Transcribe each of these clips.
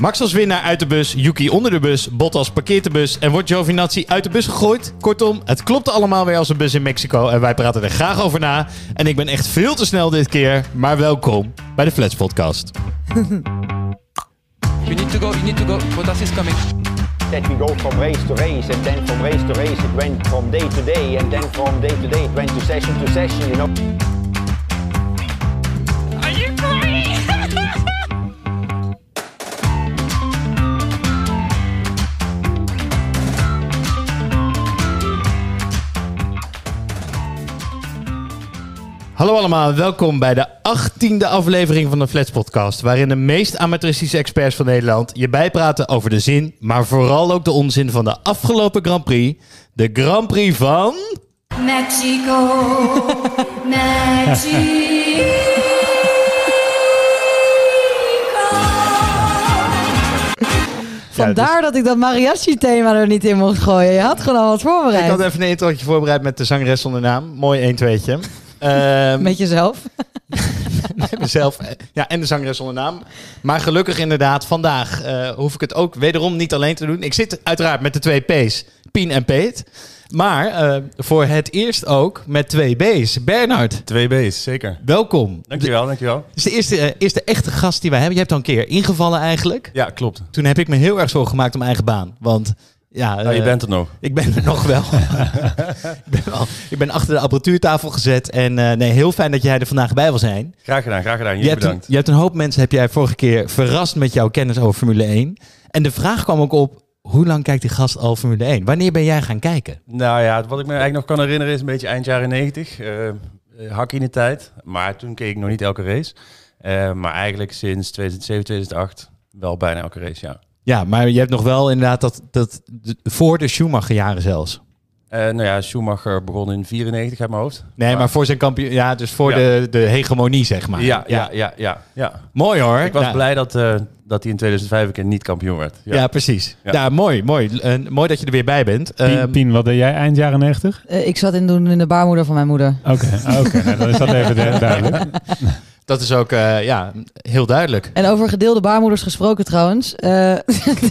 Max als winnaar uit de bus, Yuki onder de bus, Bottas parkeert de bus en wordt Giovinazzi uit de bus gegooid. Kortom, het klopt allemaal weer als een bus in Mexico en wij praten er graag over na. En ik ben echt veel te snel dit keer, maar welkom bij de Flats Podcast. You need to go, you need to go. Bottas is coming. that we go from race to race and then from race to race it went from day to day and then from day to day it went to session to session you know Are you crying? Hallo allemaal, welkom bij de achttiende aflevering van de Flats Podcast, waarin de meest amateuristische experts van Nederland je bijpraten over de zin, maar vooral ook de onzin van de afgelopen Grand Prix. De Grand Prix van... Mexico, Mexico. Vandaar dat ik dat mariachi-thema er niet in mocht gooien. Je had gewoon al wat voorbereid. Ik had even een introotje voorbereid met de zangeres zonder naam. Mooi 1 tweetje. Ehm Met jezelf. met mezelf eh, ja, en de zangeres zonder naam. Maar gelukkig inderdaad, vandaag eh, hoef ik het ook wederom niet alleen te doen. Ik zit uiteraard met de twee P's, Pien en Peet. Maar eh, voor het eerst ook met twee B's. Bernard, Twee B's, zeker. welkom. Dankjewel, dankjewel. Dit is de eerste, eh, eerste echte gast die wij hebben. Je hebt al een keer ingevallen eigenlijk. Ja, klopt. Toen heb ik me heel erg zo gemaakt om eigen baan. Want ja, Nou, je eh, bent er nog. Ik ben er nog wel. ik, ben wel ik ben achter de apparatuurtafel gezet. En eh, nee, heel fijn dat jij er vandaag bij wil zijn. Graag gedaan, graag gedaan. Je Jullie hebt, een, bedankt. je hebt een hoop mensen, heb jij vorige keer verrast met jouw kennis over Formule 1. En de vraag kwam ook op, hoe lang kijkt die gast al Formule 1? Wanneer ben jij gaan kijken? Nou ja, wat ik me eigenlijk nog kan herinneren is een beetje eind jaren 90. eh eh, hak in de tijd. Maar toen keek ik nog niet elke race. Maar eigenlijk sinds 2007, 2008 wel bijna elke race, ja. Ja, maar je hebt nog wel inderdaad dat, dat de- voor de Schumacher jaren zelfs. Eh, nou ja, Schumacher begon in 94 uit mijn hoofd. Nee, maar voor zijn kampioen, ja, dus voor Ja. de, de hegemonie, zeg maar. Ja, ja, ja, ja, ja. Mooi hoor. Ik was Ja. blij dat, eh, dat hij in 2005 een keer niet kampioen werd. Ja, precies. Ja, Ja. mooi, mooi. Eh, mooi dat je er weer bij bent. Pien, Ehm, Pien, wat deed jij eind jaren 90? Eh, ik zat in doen in de baarmoeder van mijn moeder. Oké, oké, nou, dan is dat even du- duidelijk. dat is ook eh, ja, heel duidelijk. En over gedeelde baarmoeders gesproken trouwens. eh,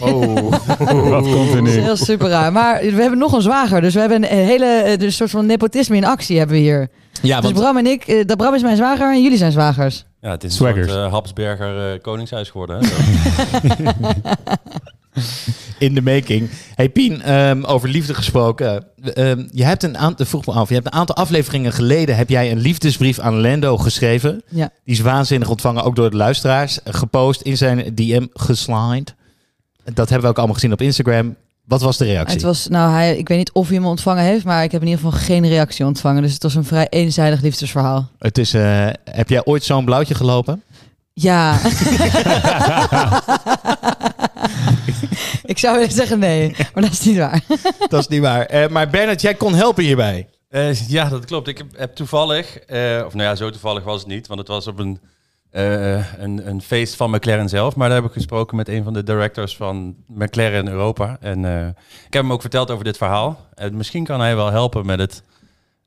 Oh. Wat komt er dat is nu? heel super raar. Maar we hebben nog een zwager. Dus we hebben een hele eh, dus een soort van nepotisme in actie hebben we hier. Ja, Dus want Bram en ik, dat Bram is mijn zwager en jullie zijn zwagers. Ja, het is een soort eh, Habsberger koningshuis geworden. Hè? In de making. Hey Pien, ehm, over liefde gesproken. Ehm, je hebt een aantal, vroeg me af, je hebt een aantal afleveringen geleden heb jij een liefdesbrief aan Lando geschreven. Ja. Die is waanzinnig ontvangen, ook door de luisteraars. Gepost in zijn DM geslide. Dat hebben we ook allemaal gezien op Instagram. Wat was de reactie? Het was, nou, hij, ik weet niet of hij hem ontvangen heeft, maar ik heb in ieder geval geen reactie ontvangen. Dus het was een vrij eenzijdig liefdesverhaal. Het is, eh, heb jij ooit zo'n blauwtje gelopen? Ja. ik zou willen zeggen nee, maar dat is niet waar. Dat is niet waar. Eh, maar Bernard, jij kon helpen hierbij. Eh, ja, dat klopt. Ik heb, heb toevallig, eh, of nou ja, zo toevallig was het niet, want het was op een, eh, een, een feest van McLaren zelf. Maar daar heb ik gesproken met een van de directors van McLaren Europa. En eh, ik heb hem ook verteld over dit verhaal. En misschien kan hij wel helpen met het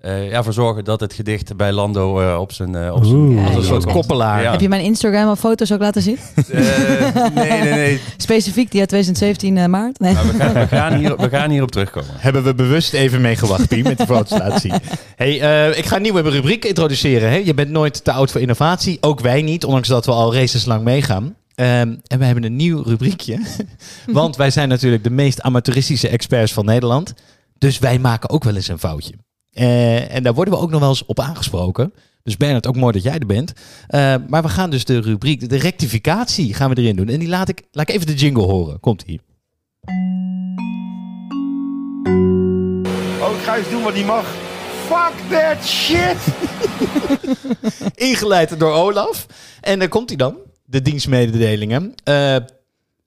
eh ja, voor zorgen dat het gedicht bij Lando eh, op zijn... eh, op zijn Oeh. Als een soort koppelaar. Ja. Heb je mijn Instagram of foto's ook laten zien? Eh, nee, nee, nee. Specifiek die uit 2017 eh, maart? Nee. Maar we gaan, we, gaan hier, we gaan hierop terugkomen. Hebben we bewust even mee gewacht, Pien, met die foto's laten zien. Hey, eh, ik ga een nieuwe rubriek introduceren. Hè? Je bent nooit te oud voor innovatie. Ook wij niet, ondanks dat we al races lang meegaan. Ehm, en we hebben een nieuw rubriekje. Want wij zijn natuurlijk de meest amateuristische experts van Nederland. Dus wij maken ook wel eens een foutje. Eh, en daar worden we ook nog wel eens op aangesproken. Dus Bernard, ook mooi dat jij er bent. Eh, maar we gaan dus de rubriek, de rectificatie gaan we erin doen. En die laat ik, laat ik even de jingle horen. Komt hier. oh ik ga eens doen wat hij mag fuck that shit Ingeleid door Olaf. En daar komt hij dan, de dienstmededelingen. Eh,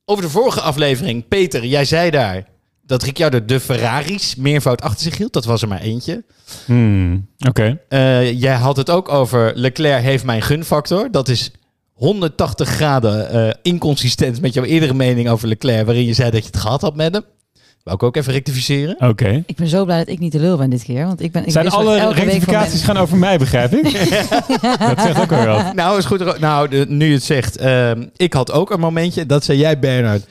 over de vorige aflevering, Peter, jij zei daar dat Ricciardo de Ferraris meervoud achter zich hield. Dat was er maar eentje. Hmm, Oké. Eh, jij had het ook over Leclerc heeft mijn gunfactor. Dat is 180 graden eh, inconsistent met jouw eerdere mening over Leclerc, waarin je zei dat je het gehad had met hem. Wou ik ook even rectificeren. Oké. Ik ben zo blij dat ik niet de lul ben dit keer. Want ik ben. Ik Zijn alle rectificaties gaan over mij, begrijp ik? dat zegt ook wel. Nou, is goed. Nou, de- nu je het zegt. ehm, ik had ook een momentje. Dat zei jij, Bernard.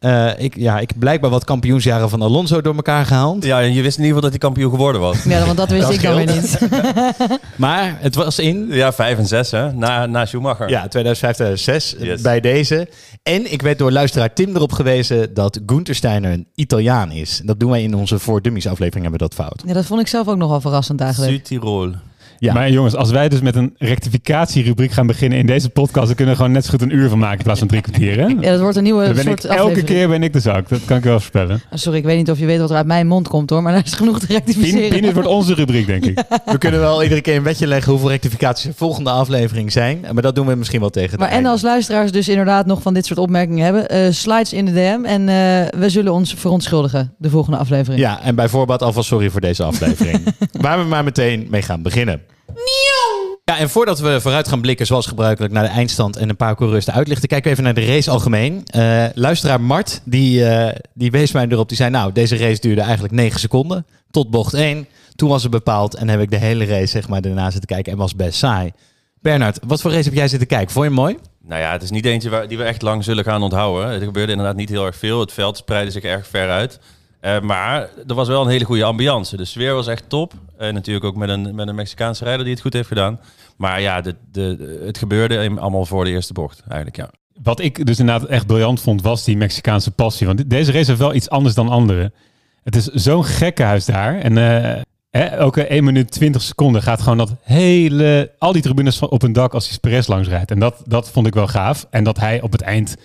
Eh, ik, ja, ik heb blijkbaar wat kampioensjaren van Alonso door elkaar gehaald. Ja, en je wist in ieder geval dat hij kampioen geworden was. Ja, want dat wist Dat ik dan weer niet. Maar het was in Ja, vijf en zes, hè? Na, na Schumacher. ja, 2005, 2006 Yes. bij deze. En ik werd door luisteraar Tim erop gewezen dat Gunther Steiner een Italiaan is. Dat doen wij in onze Voor Dummies aflevering, hebben we dat fout. Ja, dat vond ik zelf ook nogal verrassend eigenlijk. Zuid-Tirol. Ja. Maar jongens, als wij dus met een rectificatierubriek gaan beginnen in deze podcast, dan kunnen we gewoon net zo goed een uur van maken in plaats van drie kwartier. Hè? Ja, dat wordt een nieuwe ik, soort elke aflevering. keer ben ik de zak. Dat kan ik wel voorspellen. Sorry, ik weet niet of je weet wat er uit mijn mond komt hoor, maar er is genoeg te Pien, rectificeren. Pien, dit wordt onze rubriek, denk ik. We kunnen wel iedere keer een wetje leggen hoeveel rectificaties de volgende aflevering zijn. Maar dat doen we misschien wel tegen de Maar en einde. als luisteraars dus inderdaad nog van dit soort opmerkingen hebben, eh, slides in de DM en eh, we zullen ons verontschuldigen de volgende aflevering. Ja, en bij voorbaat alvast sorry voor deze aflevering. Waar we maar meteen mee gaan beginnen. Ja, en voordat we vooruit gaan blikken, zoals gebruikelijk, naar de eindstand en een paar coureurs te uitlichten, kijken we even naar de race algemeen. Eh, luisteraar Mart, die, eh, die wees mij erop. Die zei, nou, deze race duurde eigenlijk 9 seconden tot bocht 1. Toen was het bepaald en heb ik de hele race zeg maar, daarna zitten kijken en was best saai. Bernard, wat voor race heb jij zitten kijken? Vond je hem mooi? Nou ja, het is niet eentje waar, die we echt lang zullen gaan onthouden. Er gebeurde inderdaad niet heel erg veel. Het veld spreidde zich erg ver uit. Eh, maar er was wel een hele goede ambiance. De sfeer was echt top. En natuurlijk ook met een, met een Mexicaanse rijder die het goed heeft gedaan. Maar ja, de, de, het gebeurde allemaal voor de eerste bocht eigenlijk, ja. Wat ik dus inderdaad echt briljant vond, was die Mexicaanse passie. Want deze race heeft wel iets anders dan andere. Het is zo'n gekkenhuis daar. En eh, hè, elke 1 minuut 20 seconden gaat gewoon dat hele... Al die tribunes op een dak als die Perez langs rijdt. En dat, dat vond ik wel gaaf. En dat hij op het eind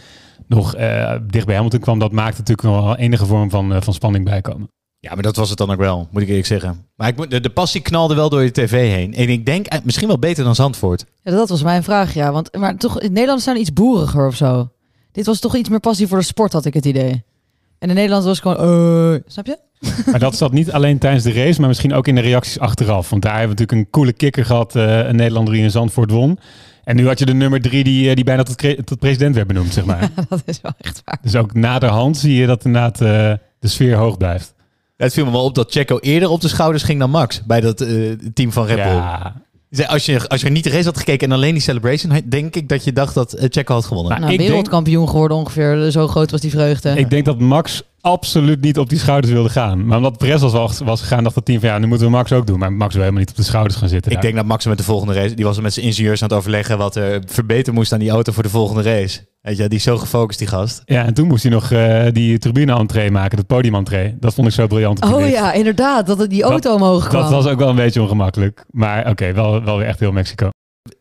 nog eh, dicht bij Hamilton kwam, dat maakte natuurlijk nog wel enige vorm van, eh, van spanning bijkomen. Ja, maar dat was het dan ook wel, moet ik eerlijk zeggen. Maar ik, de, de passie knalde wel door je tv heen. En ik denk eh, misschien wel beter dan Zandvoort. Ja, dat was mijn vraag, ja. Want, maar toch, in Nederland zijn iets boeriger of zo. Dit was toch iets meer passie voor de sport, had ik het idee. En in Nederland was het gewoon, eh, snap je? Maar dat zat niet alleen tijdens de race, maar misschien ook in de reacties achteraf. Want daar hebben we natuurlijk een coole kikker gehad, eh, een Nederlander die in Zandvoort won. En nu had je de nummer drie die, eh, die bijna tot, tot president werd benoemd, zeg maar. dat is wel echt waar. dus ook naderhand zie je dat inderdaad eh, de sfeer hoog blijft. Ja, het viel me wel op dat Checo eerder op de schouders ging dan Max. Bij dat eh, team van Red Bull. Ja, Als je, als je niet de race had gekeken en alleen die celebration, denk ik dat je dacht dat Checo had gewonnen. Nou, ik denk- wereldkampioen geworden ongeveer. Zo groot was die vreugde. ik denk dat Max absoluut niet op die schouders wilde gaan. Maar omdat Perez was, was, was gegaan, dacht het team van ja, nu moeten we Max ook doen. Maar Max wil helemaal niet op de schouders gaan zitten. ik daar. denk dat Max met de volgende race, die was er met zijn ingenieurs aan het overleggen wat er verbeterd moest aan die auto voor de volgende race. Weet je, die is zo gefocust, die gast. Ja, en toen moest hij nog eh, die tribune-entree maken, dat podium-entree. Dat vond ik zo briljant. oh ja, inderdaad. Dat het die Dat- auto omhoog kwam. Dat was ook wel een beetje ongemakkelijk. Maar oké, wel, wel weer echt heel Mexico.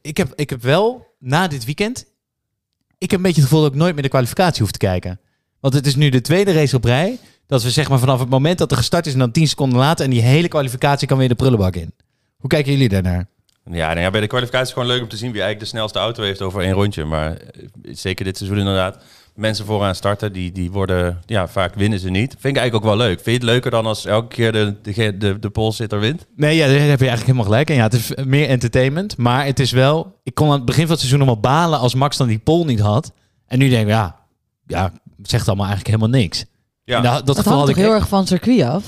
Ik heb, ik heb wel, na dit weekend, ik heb een beetje het gevoel dat ik nooit meer de kwalificatie hoef te kijken. Want het is nu de tweede race op rij, dat we zeg maar vanaf het moment dat er gestart is en dan 10 seconden later en die hele kwalificatie kan weer de prullenbak in. Hoe kijken jullie daarnaar? Ja, nou ja, bij de kwalificatie is het gewoon leuk om te zien wie eigenlijk de snelste auto heeft over één rondje. Maar eh, zeker dit seizoen inderdaad. Mensen vooraan starten, die, die worden, ja, vaak winnen ze niet. Vind ik eigenlijk ook wel leuk. Vind je het leuker dan als elke keer de, de, de, de polsitter wint? Nee, ja, daar heb je eigenlijk helemaal gelijk. En ja, het is meer entertainment. Maar het is wel... Ik kon aan het begin van het seizoen nog wel balen als Max dan die pole niet had. En nu denk ik, ja, ja zegt allemaal eigenlijk helemaal niks. Ja. En dat, dat dat hangt ik... heel erg van circuit af?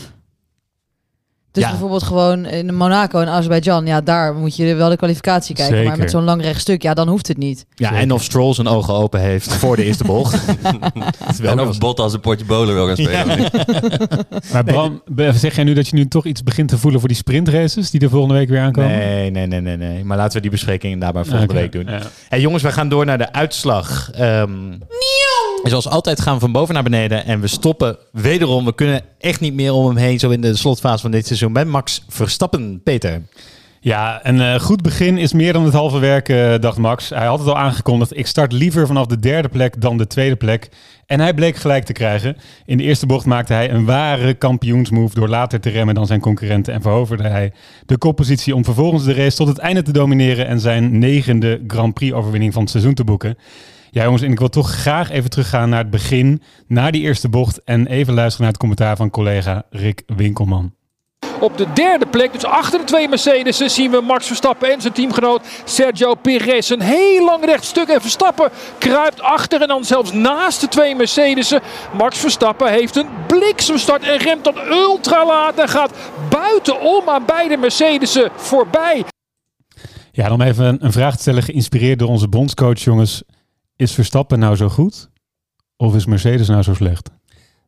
Dus Ja. bijvoorbeeld gewoon in Monaco en Azerbeidzjan, ja, daar moet je wel de kwalificatie kijken. Maar met zo'n lang rechtstuk, ja, dan hoeft het niet. Ja, en of Stroll zijn ogen open heeft voor de eerste bocht. Dat is wel en of Bottas een potje bowler wil gaan spelen. Maar Bram, zeg jij nu dat je nu toch iets begint te voelen voor die sprintraces die er volgende week weer aankomen? Nee, nee, nee, nee, nee. Maar laten we die bespreking daarbij volgende Oké, week doen. ja. Hey, jongens, we gaan door naar de uitslag. Ehm, en zoals altijd gaan we van boven naar beneden. En we stoppen wederom. We kunnen echt niet meer om hem heen. Zo in de slotfase van dit seizoen. Bij Max Verstappen, Peter. Ja, een eh, goed begin is meer dan het halve werk, eh, dacht Max. Hij had het al aangekondigd. Ik start liever vanaf de derde plek dan de tweede plek. En hij bleek gelijk te krijgen. In de eerste bocht maakte hij een ware kampioensmove door later te remmen dan zijn concurrenten. En veroverde hij de koppositie om vervolgens de race tot het einde te domineren en zijn negende Grand Prix-overwinning van het seizoen te boeken. Ja, jongens, en ik wil toch graag even teruggaan naar het begin, naar die eerste bocht. En even luisteren naar het commentaar van collega Rick Winkelman. Op de derde plek, dus achter de twee Mercedes, zien we Max Verstappen en zijn teamgenoot Sergio Perez. Een heel lang rechtstuk en Verstappen kruipt achter en dan zelfs naast de twee Mercedes'en. Max Verstappen heeft een bliksemstart en remt dan ultra laat en gaat buitenom aan beide Mercedes'en voorbij. Ja, om even een, een vraag te stellen, geïnspireerd door onze bondscoach, jongens. Is Verstappen nou zo goed? Of is Mercedes nou zo slecht?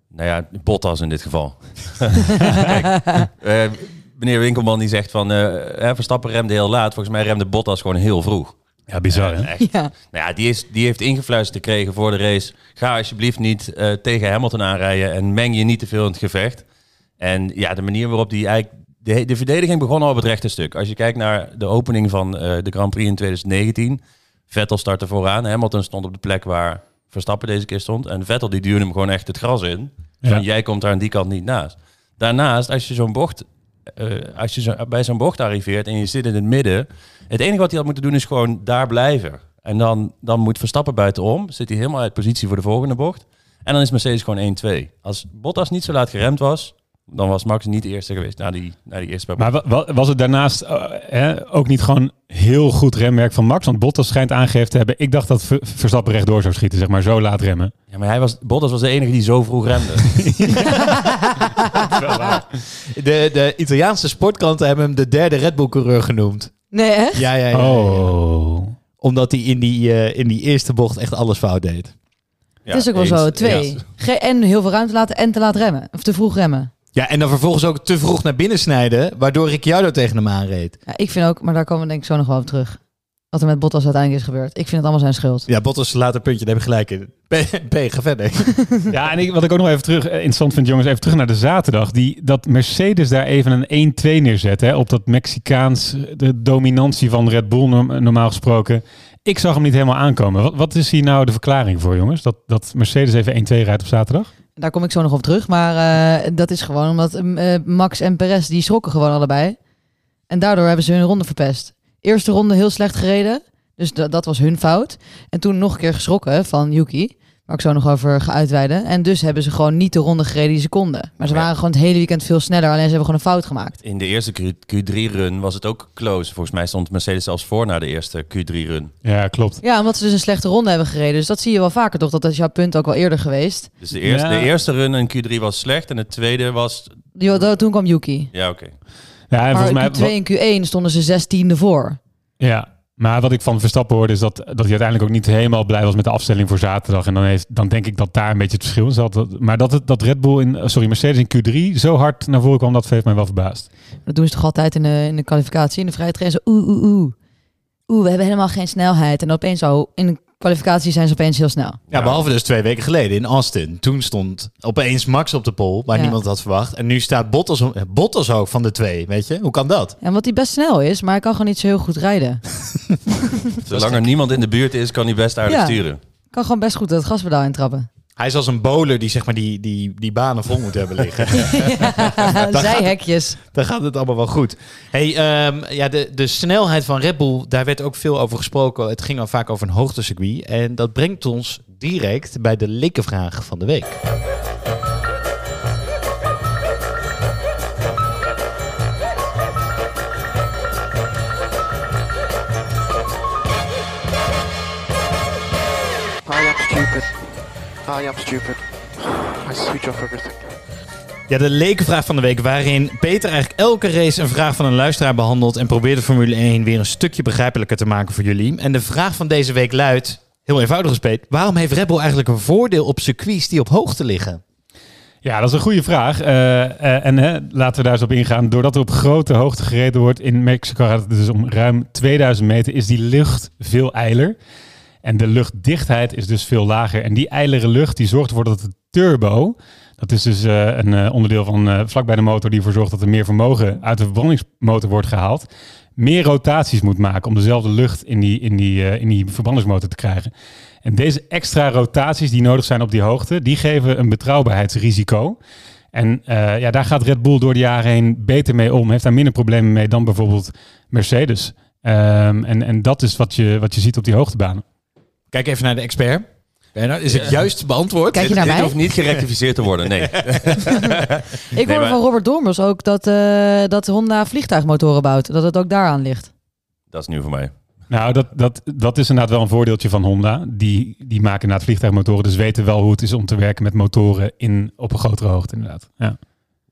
Nou ja, Bottas in dit geval. Kijk, eh, meneer Winkelman die zegt van eh, hè, Verstappen remde heel laat. Volgens mij remde Bottas gewoon heel vroeg. Ja, bizar hè? Echt. Ja. Nou ja, die, is, die heeft ingefluisterd gekregen voor de race. Ga alsjeblieft niet eh, tegen Hamilton aanrijden en meng je niet te veel in het gevecht. En ja, de manier waarop die eigenlijk... De, de verdediging begon al op het rechte stuk. Als je kijkt naar de opening van eh, de Grand Prix in 2019. Vettel startte vooraan. Hamilton stond op de plek waar Verstappen deze keer stond. En Vettel die duwde hem gewoon echt het gras in. Ja. Van jij komt daar aan die kant niet naast. Daarnaast, als je zo'n bocht... eh, als je zo, bij zo'n bocht arriveert en je zit in het midden... Het enige wat hij had moeten doen is gewoon daar blijven. En dan, dan moet Verstappen buitenom. Zit hij helemaal uit positie voor de volgende bocht. En dan is Mercedes gewoon 1-2. Als Bottas niet zo laat geremd was, dan was Max niet de eerste geweest na die, na die eerste Maar wa- wa- was het daarnaast eh, hè, ook niet gewoon heel goed remwerk van Max? Want Bottas schijnt aangegeven te hebben. Ik dacht dat Ver- Verstappen rechtdoor zou schieten, zeg maar, zo laat remmen. Ja, maar hij was, Bottas was de enige die zo vroeg remde. De, de Italiaanse sportkranten hebben hem de derde Red Bull-coureur genoemd. Nee, echt? Ja, ja, ja. Oh. Omdat hij in die, eh, in die eerste bocht echt alles fout deed. Ja, het is ook wel eens. zo. Twee. En heel veel ruimte laten en te laat remmen. Of te vroeg remmen. Ja, en dan vervolgens ook te vroeg naar binnen snijden, waardoor Ricciardo tegen hem aanreed. Ja, ik vind ook, maar daar komen we denk ik zo nog wel op terug. Wat er met Bottas uiteindelijk is gebeurd. Ik vind het allemaal zijn schuld. Ja, Bottas laat een puntje, daar heb je gelijk in. P, P, ga verder. Ja, en ik, wat ik ook nog even terug eh, interessant vind, jongens, even terug naar de zaterdag. Die, dat Mercedes daar even een 1-2 neerzet, hè, op dat Mexicaans, eh, de dominantie van Red Bull norm- normaal gesproken. Ik zag hem niet helemaal aankomen. Wat, wat is hier nou de verklaring voor, jongens? Dat, dat Mercedes even 1-2 rijdt op zaterdag? Daar kom ik zo nog op terug. Maar eh, dat is gewoon omdat eh, Max en Perez, die schrokken gewoon allebei. En daardoor hebben ze hun ronde verpest. Eerste ronde heel slecht gereden. Dus da- dat was hun fout. En toen nog een keer geschrokken van Yuki. Waar ik zo nog over ga uitweiden. En dus hebben ze gewoon niet de ronde gereden die ze konden. Maar ze Ja. waren gewoon het hele weekend veel sneller. Alleen ze hebben gewoon een fout gemaakt. In de eerste Q, 3-run was het ook close. Volgens mij stond Mercedes zelfs voor na de eerste Q3-run. Ja, klopt. Ja, omdat ze dus een slechte ronde hebben gereden. Dus dat zie je wel vaker toch? Dat is jouw punt ook al eerder geweest. Dus de eerste, Ja. de eerste run in Q3 was slecht en de tweede was... Die- Toen kwam Yuki. Ja, oké. Ja, en Maar volgens mij, in Q2 en Q1 stonden ze zestiende voor. Ja, maar wat ik van Verstappen hoorde is dat, dat hij uiteindelijk ook niet helemaal blij was met de afstelling voor zaterdag. En dan, heeft, dan denk ik dat daar een beetje het verschil in zat. Maar dat, het, dat Red Bull in, sorry, Mercedes in Q3 zo hard naar voren kwam, dat heeft mij wel verbaasd. Dat doen ze toch altijd in de, in de kwalificatie, in de vrije train. Zo oeh, oeh, oeh. Oeh, we hebben helemaal geen snelheid. En opeens zo, in kwalificatie zijn ze opeens heel snel. Ja, behalve dus twee weken geleden in Austin. Toen stond opeens Max op de pol, waar Ja. niemand had verwacht. En nu staat Bottas, Bottas ook van de twee, weet je? Hoe kan dat? En wat hij best snel is, maar hij kan gewoon niet zo heel goed rijden. Zolang er niemand in de buurt is, kan hij best aardig Ja. sturen. Kan gewoon best goed het gaspedaal intrappen. Hij is als een bowler die zeg maar die, die, die banen vol moet hebben liggen. Zijhekjes. Dan gaat het allemaal wel goed. Hey, ehm, ja, de, de snelheid van Red Bull, daar werd ook veel over gesproken. Het ging al vaak over een hoogtecircuit. En dat brengt ons direct bij de likkenvraag van de week. Stupid. I am stupid. I switch off everything. Ja, de lekenvraag van de week, waarin Peter eigenlijk elke race een vraag van een luisteraar behandelt en probeert de Formule 1 weer een stukje begrijpelijker te maken voor jullie. En de vraag van deze week luidt, heel eenvoudig gespeeld, waarom heeft Red Bull eigenlijk een voordeel op circuits die op hoogte liggen? Ja, dat is een goede vraag. Eh, eh, en hè, laten we daar eens op ingaan. Doordat er op grote hoogte gereden wordt in Mexico, gaat het dus om ruim 2000 meter, is die lucht veel eiler. En de luchtdichtheid is dus veel lager. En die eilere lucht die zorgt ervoor dat de turbo, dat is dus eh, een eh, onderdeel van eh, vlak bij de motor die ervoor zorgt dat er meer vermogen uit de verbrandingsmotor wordt gehaald, meer rotaties moet maken om dezelfde lucht in die, in die, in die verbrandingsmotor te krijgen. En deze extra rotaties die nodig zijn op die hoogte, die geven een betrouwbaarheidsrisico. En ja, daar gaat Red Bull door de jaren heen beter mee om. Heeft daar minder problemen mee dan bijvoorbeeld Mercedes. Ehm, en, en dat is wat je, wat je ziet op die hoogtebanen. Kijk even naar de expert. Bernard, is het juist beantwoord? Kijk je naar Dit mij? hoeft niet gerectificeerd te worden, nee. Ik Nee, hoorde maar- van Robert Dormers ook dat, eh, dat Honda vliegtuigmotoren bouwt. Dat het ook daaraan ligt. Dat is nieuw voor mij. Nou, dat, dat, dat is inderdaad wel een voordeeltje van Honda. Die, die maken inderdaad vliegtuigmotoren, dus weten wel hoe het is om te werken met motoren in, op een grotere hoogte inderdaad. Ja.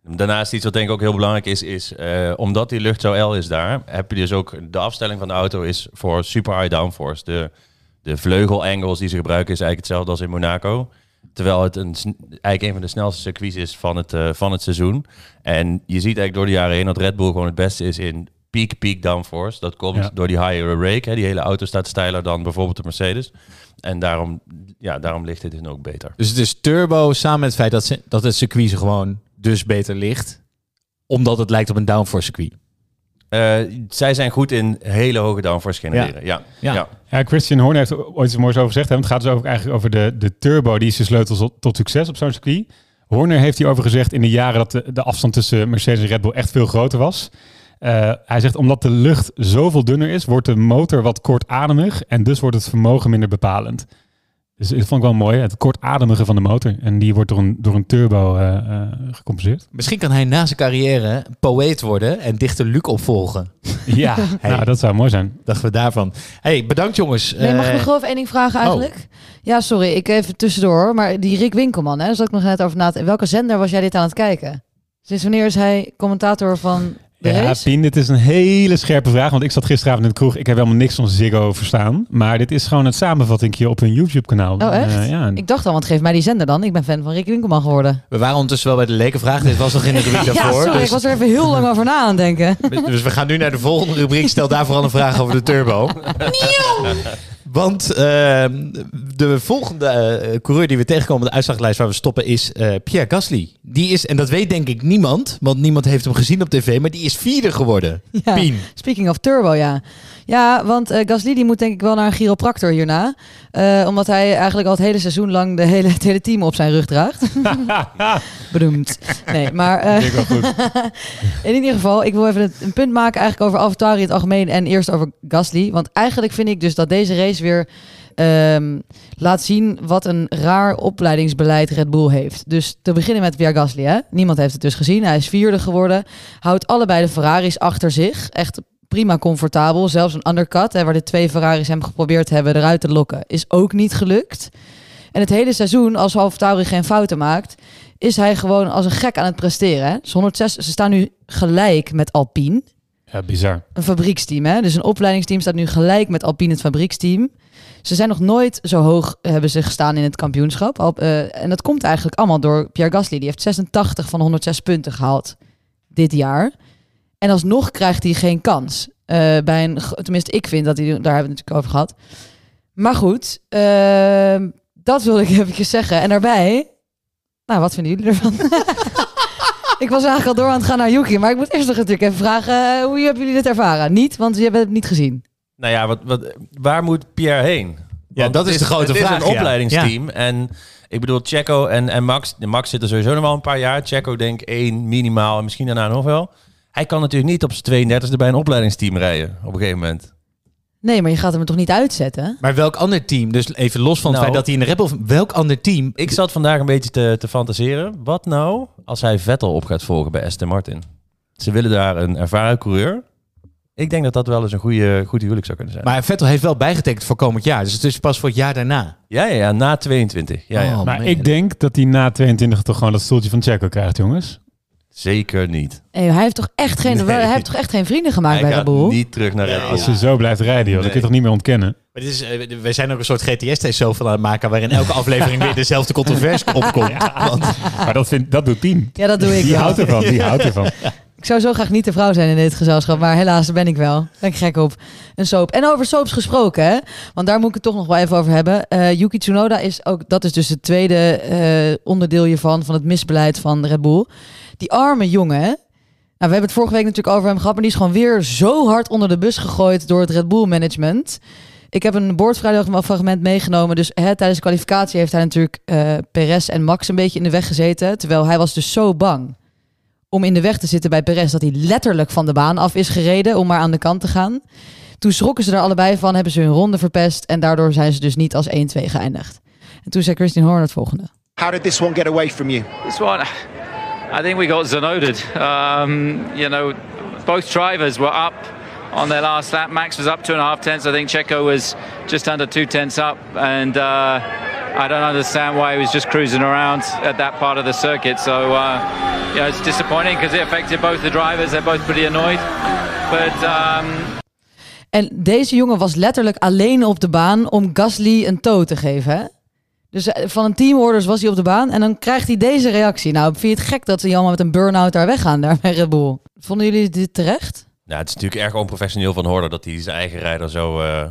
Daarnaast iets wat denk ik ook heel belangrijk is, is eh, omdat die lucht zo L is daar, heb je dus ook de afstelling van de auto is voor super high downforce. De, de vleugelangles die ze gebruiken is eigenlijk hetzelfde als in Monaco. Terwijl het een, eigenlijk een van de snelste circuits is van het, eh, van het seizoen. En je ziet eigenlijk door de jaren heen dat Red Bull gewoon het beste is in peak, peak downforce. Dat komt Ja. door die higher rake. Hè. Die hele auto staat steiler dan bijvoorbeeld de Mercedes. En daarom, ja, daarom ligt dit dus ook beter. Dus het is turbo samen met het feit dat, ze, dat het circuit ze gewoon dus beter ligt. Omdat het lijkt op een downforce circuit. Eh, zij zijn goed in hele hoge downforce genereren. Ja. Ja. Ja. Ja, Christian Horner heeft ooit iets moois over gezegd. Hè? Want het gaat dus ook eigenlijk over de, de turbo. Die is de sleutel tot, tot succes op zo'n circuit. Horner heeft hierover gezegd in de jaren dat de, de afstand tussen Mercedes en Red Bull echt veel groter was. Eh, hij zegt omdat de lucht zoveel dunner is, wordt de motor wat kortademig en dus wordt het vermogen minder bepalend. Dus dat vond ik wel mooi, het kortademige van de motor. En die wordt door een, door een turbo eh, eh, gecompenseerd. Misschien kan hij na zijn carrière poëet worden en dichter Luc opvolgen. Ja, Hey. nou, dat zou mooi zijn. Dachten we daarvan. hey, bedankt jongens. Nee, mag ik Eh, nog wel even één ding vragen eigenlijk? Oh. Ja, sorry, ik even tussendoor. Maar die Rick Winkelman, hè, daar zat ik nog net over na te Welke zender was jij dit aan het kijken? Sinds wanneer is hij commentator van Ja? Pien, dit is een hele scherpe vraag. Want ik zat gisteravond in de kroeg. Ik heb helemaal niks van Ziggo verstaan. Maar dit is gewoon het samenvattingje op hun YouTube-kanaal. Oh, echt? Eh, ja. Ik dacht al, want geef mij die zender dan. Ik ben fan van Rick Winkelman geworden. we waren ondertussen wel bij de lekenvraag. Dit was nog in de rubriek ja, daarvoor. sorry, dus, ik was er even heel lang over na aan het denken. dus we gaan nu naar de volgende rubriek. Stel daar vooral een vraag over de turbo. Want ehm, de volgende eh, coureur die we tegenkomen op de uitslaglijst waar we stoppen is eh, Pierre Gasly. Die is, en dat weet denk ik niemand, want niemand heeft hem gezien op tv, maar die is vierde geworden. Ja. Pien. Speaking of turbo, ja. Ja, want eh, Gasly die moet denk ik wel naar een chiropractor hierna. Eh, omdat hij eigenlijk al het hele seizoen lang de hele, het hele team op zijn rug draagt. Bedoemd. Nee, maar eh, in ieder geval, ik wil even een punt maken eigenlijk over AlphaTauri in het algemeen en eerst over Gasly. Want eigenlijk vind ik dus dat deze race weer ehm, laat zien wat een raar opleidingsbeleid Red Bull heeft. Dus te beginnen met Pierre Gasly, hè? Niemand heeft het dus gezien. Hij is vierde geworden. Houdt allebei de Ferraris achter zich. Echt prima comfortabel. Zelfs een undercut, hè, waar de twee Ferraris hem geprobeerd hebben eruit te lokken, is ook niet gelukt. En het hele seizoen, als AlphaTauri geen fouten maakt, is hij gewoon als een gek aan het presteren. Hè? Dus 106, ze staan nu gelijk met Alpine, Ja, bizar. een fabrieksteam. Hè? Dus een opleidingsteam staat nu gelijk met Alpine, het fabrieksteam. Ze zijn nog nooit zo hoog hebben ze gestaan in het kampioenschap. Al- eh, en dat komt eigenlijk allemaal door Pierre Gasly. Die heeft 86 van de 106 punten gehaald dit jaar. En alsnog krijgt hij geen kans. Eh, bij een, tenminste, ik vind dat hij, daar hebben we het natuurlijk over gehad. Maar goed, ehm, dat wilde ik eventjes zeggen. En daarbij, nou, wat vinden jullie ervan? ik was eigenlijk al door aan het gaan naar Yuki, maar ik moet eerst nog natuurlijk even vragen, eh, hoe hebben jullie dit ervaren? Niet, want je hebt het niet gezien. Nou ja, wat, wat, waar moet Pierre heen? Ja, dat is de grote het vraag, Het is ja. een opleidingsteam. En ik bedoel, Checo en, en Max. Max zit er sowieso nog wel een paar jaar. Checo denk ik één minimaal en misschien daarna nog wel. Hij kan natuurlijk niet op zijn 32e bij een opleidingsteam rijden op een gegeven moment. Nee, maar je gaat hem er toch niet uitzetten? Maar welk ander team, dus even los van het Nou. feit dat hij in de Bull... Welk ander team... Ik zat vandaag een beetje te, te fantaseren. Wat nou als hij Vettel op gaat volgen bij Aston Martin? Ze willen daar een ervaren coureur. Ik denk dat dat wel eens een goede, goed huwelijk zou kunnen zijn. Maar Vettel heeft wel bijgetekend voor komend jaar. Dus het is pas voor het jaar daarna. ja, ja, ja, na 22. Ja, ja. Oh, maar man. ik denk dat hij na 22 toch gewoon dat stoeltje van Checo krijgt, jongens. Zeker niet. Nee, hij heeft toch echt geen, Nee. hij heeft toch echt geen vrienden gemaakt hij bij Red Bull? niet terug naar Red Bull. Als ze zo blijft rijden, joh, dat kun je toch niet meer ontkennen? Maar dit is, eh, wij zijn ook een soort GTS-show van aan het maken... waarin elke aflevering weer dezelfde controverse opkomt. Want Maar dat, vindt, dat doet Pien. Ja, dat doe ik Die wel. houdt ervan, die houdt ervan. Ik zou zo graag niet de vrouw zijn in dit gezelschap, maar helaas ben ik wel. Ben ik gek op. Een soap. En over soaps gesproken, hè? Want daar moet ik het toch nog wel even over hebben. Eh, Yuki Tsunoda is ook, dat is dus het tweede eh, onderdeel hiervan, van het misbeleid van Red Bull. Die arme jongen? Nou, we hebben het vorige week natuurlijk over hem gehad, maar die is gewoon weer zo hard onder de bus gegooid door het Red Bull management. Ik heb een boordfragment meegenomen. Dus hè, tijdens de kwalificatie heeft hij natuurlijk eh Perez en Max een beetje in de weg gezeten. Terwijl hij was dus zo bang om in de weg te zitten bij Perez dat hij letterlijk van de baan af is gereden om maar aan de kant te gaan. Toen schrokken ze er allebei van, hebben ze hun ronde verpest en daardoor zijn ze dus niet als 1-2 geëindigd. En toen zei Christian Horner het volgende. How did this one get away from you? This one, I think we got zonoded. Um, you know, both drivers were up on their last lap. Max was up two and a half tenths. I think Checo was just under two tenths up. And uh, I don't understand why he was just cruising around at that part of the circuit. So, uh, you know, it's disappointing because it affected both the drivers. They're both pretty annoyed. But um, En deze jongen was letterlijk alleen op de baan om Gasly een toe te geven. Hè? Dus eh, van een teamorders was hij op de baan en dan krijgt hij deze reactie. Nou, vind je het gek dat ze allemaal met een burn-out daar weggaan daar bij Red Bull? Vonden jullie dit terecht? Nou, het is natuurlijk erg onprofessioneel van Horner dat hij zijn eigen rijder zo eh,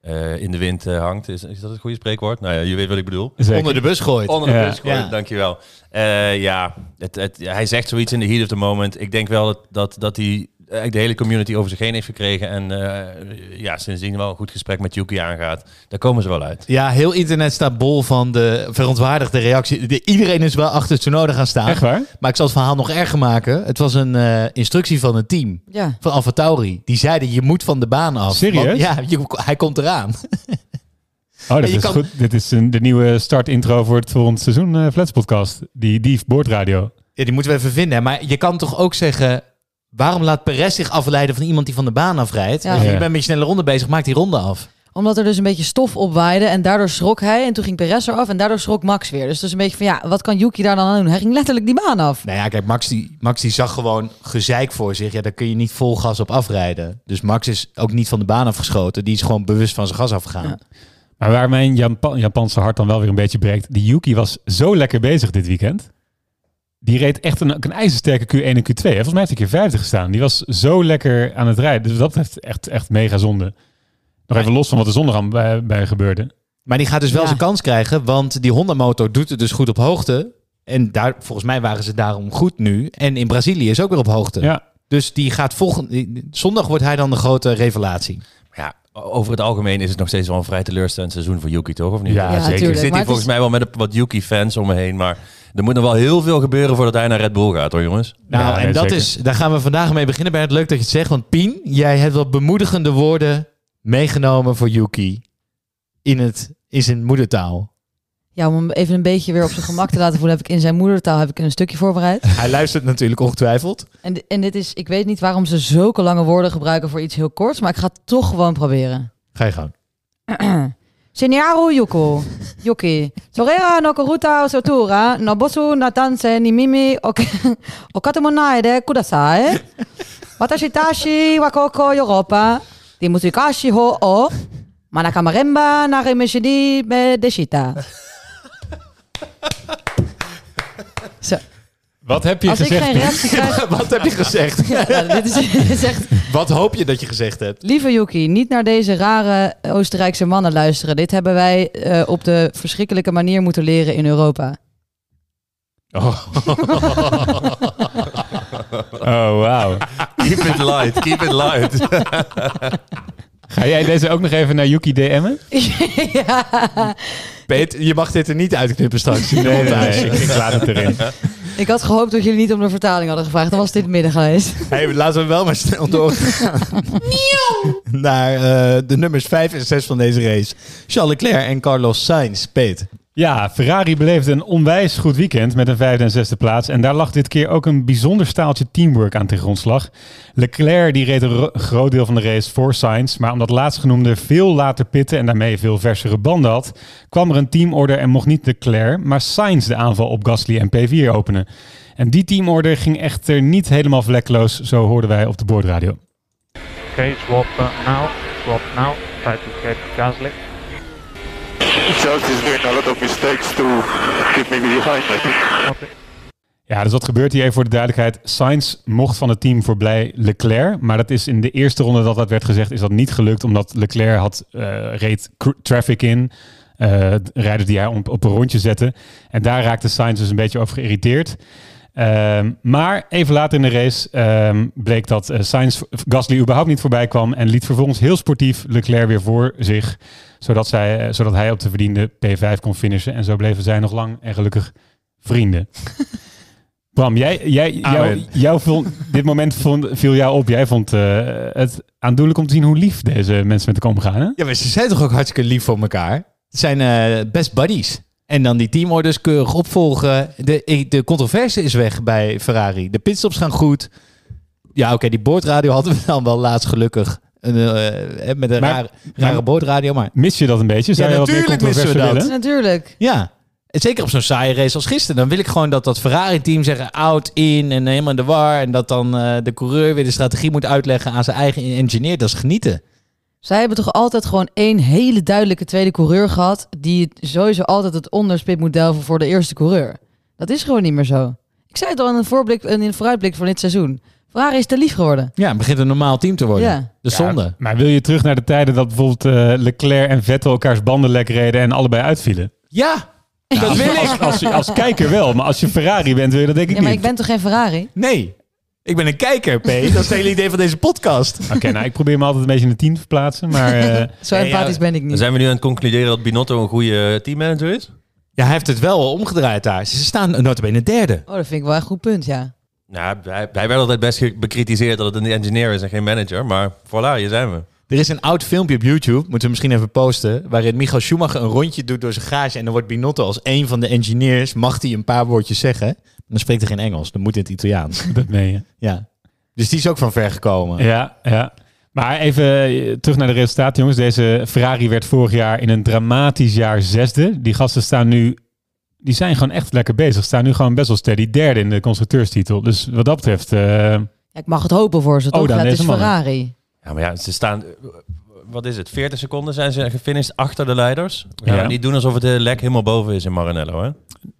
eh, in de wind eh, hangt. Is, is dat het goede spreekwoord? Nou ja, je weet wat ik bedoel. Zeker. Onder de bus gooit. Onder de Ja. bus gooien, Ja. dankjewel. Eh ja, het, het, hij zegt zoiets in de heat of the moment. Ik denk wel dat, dat, dat hij eigenlijk de hele community over zich heen heeft gekregen. En eh, ja, sindsdien wel een goed gesprek met Yuki aangaat. Daar komen ze wel uit. Ja, heel internet staat bol van de verontwaardigde reactie. De- iedereen is wel achter Tsunoda gaan staan. Echt waar? Maar ik zal het verhaal nog erger maken. Het was een eh, instructie van het team. Ja. Van Alfa Tauri. Die zeiden, je moet van de baan af. Serieus? Want, ja, je, hij komt eraan. Oh, dat je is kan- goed. Dit is een, de nieuwe start-intro voor het volgende seizoen eh Flats podcast. Die Dief Boordradio. Ja, die moeten we even vinden. Maar je kan toch ook zeggen... Waarom laat Perez zich afleiden van iemand die van de baan afrijdt? Ja. Weet je, Ja. Je bent met je snelle ronde bezig, maak die ronde af. Omdat er dus een beetje stof opwaaide en daardoor schrok hij. En toen ging Perez eraf en daardoor schrok Max weer. Dus het is een beetje van ja, wat kan Yuki daar dan aan doen? Hij ging letterlijk die baan af. Nou ja, kijk, Max die, Max die zag gewoon gezeik voor zich. Ja, daar kun je niet vol gas op afrijden. Dus Max is ook niet van de baan afgeschoten. Die is gewoon bewust van zijn gas afgegaan. Ja. Maar waar mijn Japan, Japanse hart dan wel weer een beetje breekt. Die Yuki was zo lekker bezig dit weekend. Die reed echt een, een ijzersterke Q1 en Q2. hè. Volgens mij heeft hij keer 50 gestaan. Die was zo lekker aan het rijden. Dus dat heeft echt, echt mega zonde. Nog even los van wat er zondag aan bij, bij gebeurde. Maar die gaat dus wel Ja. zijn kans krijgen. Want die Honda-motor doet het dus goed op hoogte. En daar, volgens mij waren ze daarom goed nu. En in Brazilië is ook weer op hoogte. Ja, Dus die gaat volgende... Zondag wordt hij dan de grote revelatie. Over het algemeen is het nog steeds wel een vrij teleurstellend seizoen voor Yuki, toch? Of niet? Ja, Ja, zeker. Ik zit hier volgens is- mij wel met een- wat Yuki-fans om me heen. Maar er moet nog wel heel veel gebeuren voordat hij naar Red Bull gaat, hoor jongens. Nou, Ja, en nee, dat zeker. is, daar gaan we vandaag mee beginnen. Bert, leuk dat je het zegt. Want Pien, jij hebt wat bemoedigende woorden meegenomen voor Yuki. In, het, in zijn moedertaal. Ja, om hem even een beetje weer op zijn gemak te laten voelen, heb ik in zijn moedertaal heb ik een stukje voorbereid. Hij luistert natuurlijk ongetwijfeld. En, en dit is, ik weet niet waarom ze zulke lange woorden gebruiken voor iets heel korts, maar ik ga het toch gewoon proberen. Ga je gang. Senyaru Yuko, Yuki. Sorera no koruta sotura, no bosu natanse ni mimi ok- okatemonai de kudasai. Watashi tashi wakoko Europa. Di musikashi ho o. Manakamaremba naremeshidi be deshita. Zo. Wat heb je Als ik gezegd? geen reactie krijg... Wat heb je gezegd? Ja, nou, dit, is, dit is echt... Wat hoop je dat je gezegd hebt? Lieve Yuki, niet naar deze rare Oostenrijkse mannen luisteren. Dit hebben wij eh, op de verschrikkelijke manier moeten leren in Europa. Oh, oh wauw. Keep it light, keep it light. Ga jij deze ook nog even naar Yuki DM'en? ja. Peet, je mag dit er niet uitknippen straks. Nee, nee, montage. nee, ik, ik laat het erin. Ik had gehoopt dat jullie niet om de vertaling hadden gevraagd. Dan was dit midden geweest. Hey, laten we wel maar snel doorgaan. Naar eh, de nummers 5 en 6 van deze race. Charles Leclerc en Carlos Sainz. Peet. Ja, Ferrari beleefde een onwijs goed weekend met een vijfde en zesde plaats. En daar lag dit keer ook een bijzonder staaltje teamwork aan ten grondslag. Leclerc die reed een ro- groot deel van de race voor Sainz. Maar omdat laatstgenoemde veel later pitten en daarmee veel versere banden had... kwam er een teamorder en mocht niet Leclerc, maar Sainz de aanval op Gasly en P4 openen. En die teamorder ging echter niet helemaal vlekkeloos, zo hoorden wij op de boordradio. Okay, swap uh, now, swap now, try to get Gasly. Charles is doing a lot of mistakes to keep me behind, I. Ja, dus wat gebeurt hier even voor de duidelijkheid? Sainz mocht van het team voorbij Leclerc. Maar dat is in de eerste ronde dat dat werd gezegd, is dat niet gelukt. Omdat Leclerc had eh, reed traffic in. eh rijders die hij op, een rondje zette. En daar raakte Sainz dus een beetje over geïrriteerd. Ehm, maar even later in de race ehm, bleek dat eh, Sainz Gasly überhaupt niet voorbij kwam. En liet vervolgens heel sportief Leclerc weer voor zich. Zodat, zij, eh, zodat hij op de verdiende P5 kon finishen. En zo bleven zij nog lang en gelukkig vrienden. Bram, jij, jij, jou, vond, dit moment vond, viel jou op. Jij vond eh, het aandoenlijk om te zien hoe lief deze mensen met elkaar omgaan. Hè? Ja, maar ze zijn toch ook hartstikke lief voor elkaar? Het zijn eh, best buddies. En dan die teamorders keurig opvolgen. De, de controverse is weg bij Ferrari. De pitstops gaan goed. Ja, oké, die boordradio hadden we dan wel laatst gelukkig. Een, eh, met een Maar- rare, rare maar- boordradio, maar... Mis je dat een beetje? Zou Ja, je wat meer natuurlijk missen we dat. willen? Natuurlijk. Ja, en zeker op zo'n saaie race als gisteren. Dan wil ik gewoon dat dat Ferrari-team zeggen out, in en helemaal in de war. En dat dan eh, de coureur weer de strategie moet uitleggen aan zijn eigen engineer. Dat is genieten. Zij hebben toch altijd gewoon één hele duidelijke tweede coureur gehad. Die het sowieso altijd het onderspit moet delven voor de eerste coureur. Dat is gewoon niet meer zo. Ik zei het al in een, voorblik, in een vooruitblik van dit seizoen. Ferrari is te lief geworden. Ja, het begint een normaal team te worden. Ja. De zonde. Maar wil je terug naar de tijden dat bijvoorbeeld eh, Leclerc en Vettel elkaars banden lek reden en allebei uitvielen? Ja, dat als, wil ik. als, als, als kijker wel, maar als je Ferrari bent, wil je dat denk ik Ja, maar niet. ik ben toch geen Ferrari? Nee, ik ben een kijker, P. Dat is het hele idee van deze podcast. Oké, nou ik probeer me altijd een beetje in het team te verplaatsen, maar eh, Zo empathisch ja. ben ik niet. Zijn we nu aan het concluderen dat Binotto een goede teammanager is? Ja, hij heeft het wel omgedraaid daar. Ze staan notabene derde. Oh, dat vind ik wel een goed punt, ja. Nou, hij, hij werd altijd best bekritiseerd dat het een engineer is en geen manager. Maar voilà, hier zijn we. Er is een oud filmpje op YouTube, moeten we misschien even posten, waarin Michael Schumacher een rondje doet door zijn garage en dan wordt Binotto als een van de engineers, mag hij een paar woordjes zeggen. Dan spreekt hij geen Engels, dan moet hij in het Italiaans. dat meen je. Ja. Dus die is ook van ver gekomen. Ja, ja. Maar even eh, terug naar de resultaten, jongens. Deze Ferrari werd vorig jaar in een dramatisch jaar zesde. Die gasten staan nu, die zijn gewoon echt lekker bezig. Staan nu gewoon best wel steady derde in de constructeurstitel. Dus wat dat betreft, eh, ja. Ik mag het hopen voor ze, Oh, toch? dan Ja, het deze is. Ferrari. Ja, maar ja, ze staan... Wat is het? 40 seconden zijn ze gefinished achter de leiders. Ja, Ja. Niet doen alsof het de lek helemaal boven is in Maranello, hè?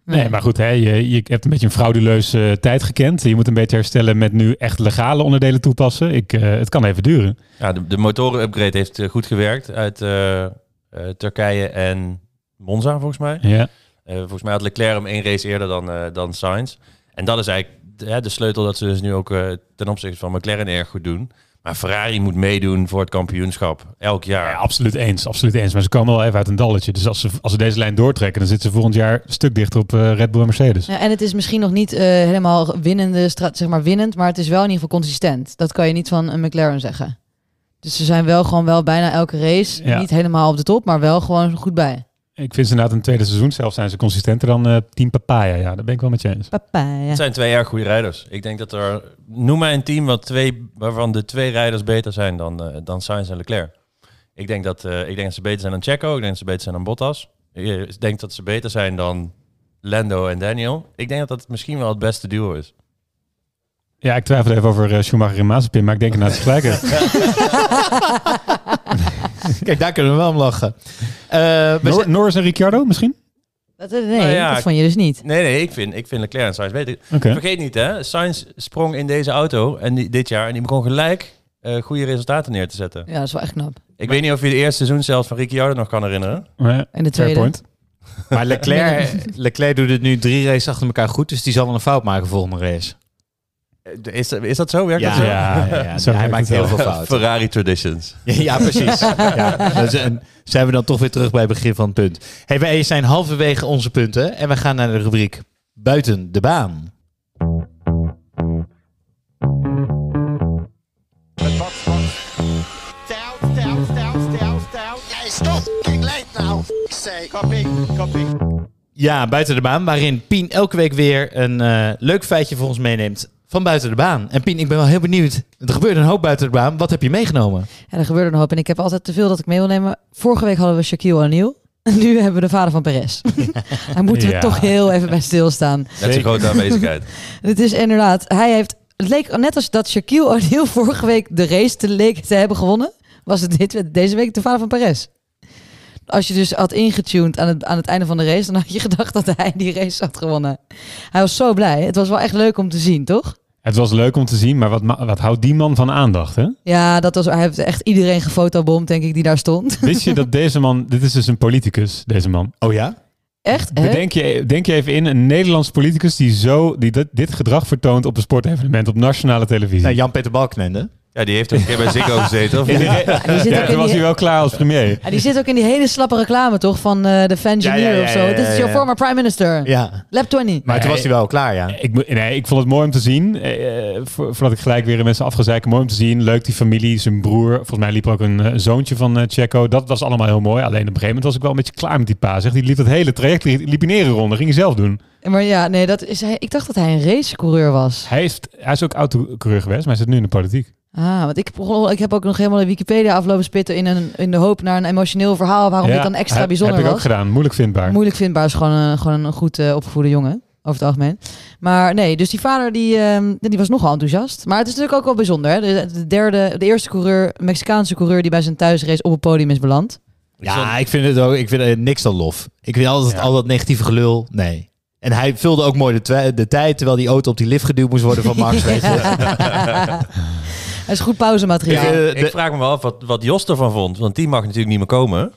Nee, maar goed, hè, je, je hebt een beetje een frauduleuze eh, tijd gekend. Je moet een beetje herstellen met nu echt legale onderdelen toepassen. Ik, eh, het kan even duren. Ja, de, de motoren-upgrade heeft eh, goed gewerkt uit eh, eh, Turkije en Monza, volgens mij. Ja. Eh, volgens mij had Leclerc hem één race eerder dan, eh dan Sainz. En dat is eigenlijk de, hè, de sleutel dat ze dus nu ook eh, ten opzichte van McLaren erg goed doen. Maar Ferrari moet meedoen voor het kampioenschap. Elk jaar. Ja, absoluut eens, absoluut eens. Maar ze komen wel even uit een dalletje. Dus als ze, als ze deze lijn doortrekken, dan zitten ze volgend jaar een stuk dichter op eh, Red Bull en Mercedes. Ja, en het is misschien nog niet eh, helemaal winnende, zeg maar winnend, maar het is wel in ieder geval consistent. Dat kan je niet van een McLaren zeggen. Dus ze zijn wel gewoon wel bijna elke race, Ja. niet helemaal op de top, maar wel gewoon goed bij. Ik vind ze inderdaad in het tweede seizoen zelf zijn ze consistenter dan eh, Team Papaya. Ja, daar ben ik wel met je eens. Papa, ja. Het zijn twee erg goede rijders. Ik denk dat er... Noem mij een team wat twee, waarvan de twee rijders beter zijn dan, eh, dan Sainz en Leclerc. Ik denk, dat, eh, ik denk dat ze beter zijn dan Checo. Ik denk dat ze beter zijn dan Bottas. Ik denk dat ze beter zijn dan Lando en Daniel. Ik denk dat dat misschien wel het beste duo is. Ja, ik twijfel even over Schumacher en Mazepin, maar ik denk inderdaad gelijk. Kijk, daar kunnen we wel om lachen. Eh, zijn- Norris en Ricciardo misschien? Dat, nee, Nou ja, dat vond je dus niet. Nee, nee, ik vind, ik vind Leclerc en Sainz beter. Vergeet niet, hè. Sainz sprong in deze auto en die, dit jaar en die begon gelijk eh, goede resultaten neer te zetten. Ja, dat is wel echt knap. Ik weet niet of je de eerste seizoen zelfs van Ricciardo nog kan herinneren. Ja, En de tweede. point. Maar Leclerc, Leclerc doet het nu drie races achter elkaar goed, dus die zal wel een fout maken volgende race. Eh, Is, is dat zo? Werkt Ja, dat zo? ja, ja, ja. Zo hij maakt heel veel fouten. Ferrari traditions. Ja, precies. ja, dus, en zijn we dan toch weer terug bij het begin van het punt. Hey, wij zijn halverwege onze punten en we gaan naar de rubriek Buiten de baan. Down, down, down, down, down. Hey, stop! Late now. Say. Copy, copy. Ja, Buiten de baan, waarin Pien elke week weer een eh, leuk feitje voor ons meeneemt van Buiten de baan. En Pien, ik ben wel heel benieuwd. Er gebeurt een hoop buiten de baan. Wat heb je meegenomen? Ja, er gebeurde een hoop en ik heb altijd te veel dat ik mee wil nemen. Vorige week hadden we Shaquille O'Neal. En nu hebben we de vader van Perez. Daar moeten we Ja. toch heel even bij stilstaan. Net zo'n grote aanwezigheid. Het is inderdaad, hij heeft, het leek net als dat Shaquille O'Neal vorige week de race te, leek te hebben gewonnen, was het dit, deze week de vader van Perez. Als je dus had ingetuned aan het, aan het einde van de race, dan had je gedacht dat hij die race had gewonnen. Hij was zo blij. Het was wel echt leuk om te zien, toch? Het was leuk om te zien, maar wat, wat houdt die man van aandacht, hè? Ja, dat was, hij heeft echt iedereen gefotobomd, denk ik, die daar stond. Wist je dat deze man, dit is dus een politicus, deze man. Oh ja? Echt? Bedenk je, denk je even in, een Nederlands politicus die zo, die dit, dit gedrag vertoont op een sportevenement op nationale televisie. Nou, Jan-Peter Balkenende. Ja, die heeft ook een keer bij Ziggo gezeten, of re- die zit ja, was hij wel klaar als premier. Ja, die zit ook in die hele slappe reclame, toch? Van eh, de Fangineer Ja, ja, ja, of zo. ja, ja, This is your ja. former prime minister. Ja. Lab 20. Maar toen was hij wel klaar, ja. Ik, nee, ik vond het mooi om te zien. eh, vo- voordat ik gelijk weer in mensen af ga zeiken. Mooi om te zien. Leuk die familie, zijn broer. Volgens mij liep er ook een eh, zoontje van eh Checo. Dat was allemaal heel mooi. Alleen op een gegeven moment was ik wel een beetje klaar met die pa. Zeg. Die liep het hele traject, liep liep in een ronde. Ging hij zelf doen. Maar ja, nee, dat is hij. Ik dacht dat hij een racecoureur was. Hij, heeft, hij is ook autocoureur geweest, maar hij zit nu in de politiek. Ah, want ik, begon- ik heb ook nog helemaal de Wikipedia aflopen spitten in, een, in de hoop naar een emotioneel verhaal waarom Ja, dit dan extra heb- bijzonder Heb ik was. ook gedaan. Moeilijk vindbaar. Moeilijk vindbaar is gewoon een, gewoon een goed eh, opgevoede jongen. Over het algemeen. Maar nee, dus die vader die, ehm, die was nogal enthousiast. Maar het is natuurlijk ook wel bijzonder. Hè? De, de derde, de eerste coureur, Mexicaanse coureur die bij zijn thuisrace op het podium is beland. Ja, ik vind het ook. Ik vind het niks dan lof. Ik vind altijd al dat negatieve gelul. Nee. En hij vulde ook mooi de, de tijd terwijl die auto op die lift geduwd moest worden van Max. weet je. Hij is goed pauzemateriaal. Ik, eh, Ik de- vraag me wel af wat, wat Jos ervan vond. Want die mag natuurlijk niet meer komen.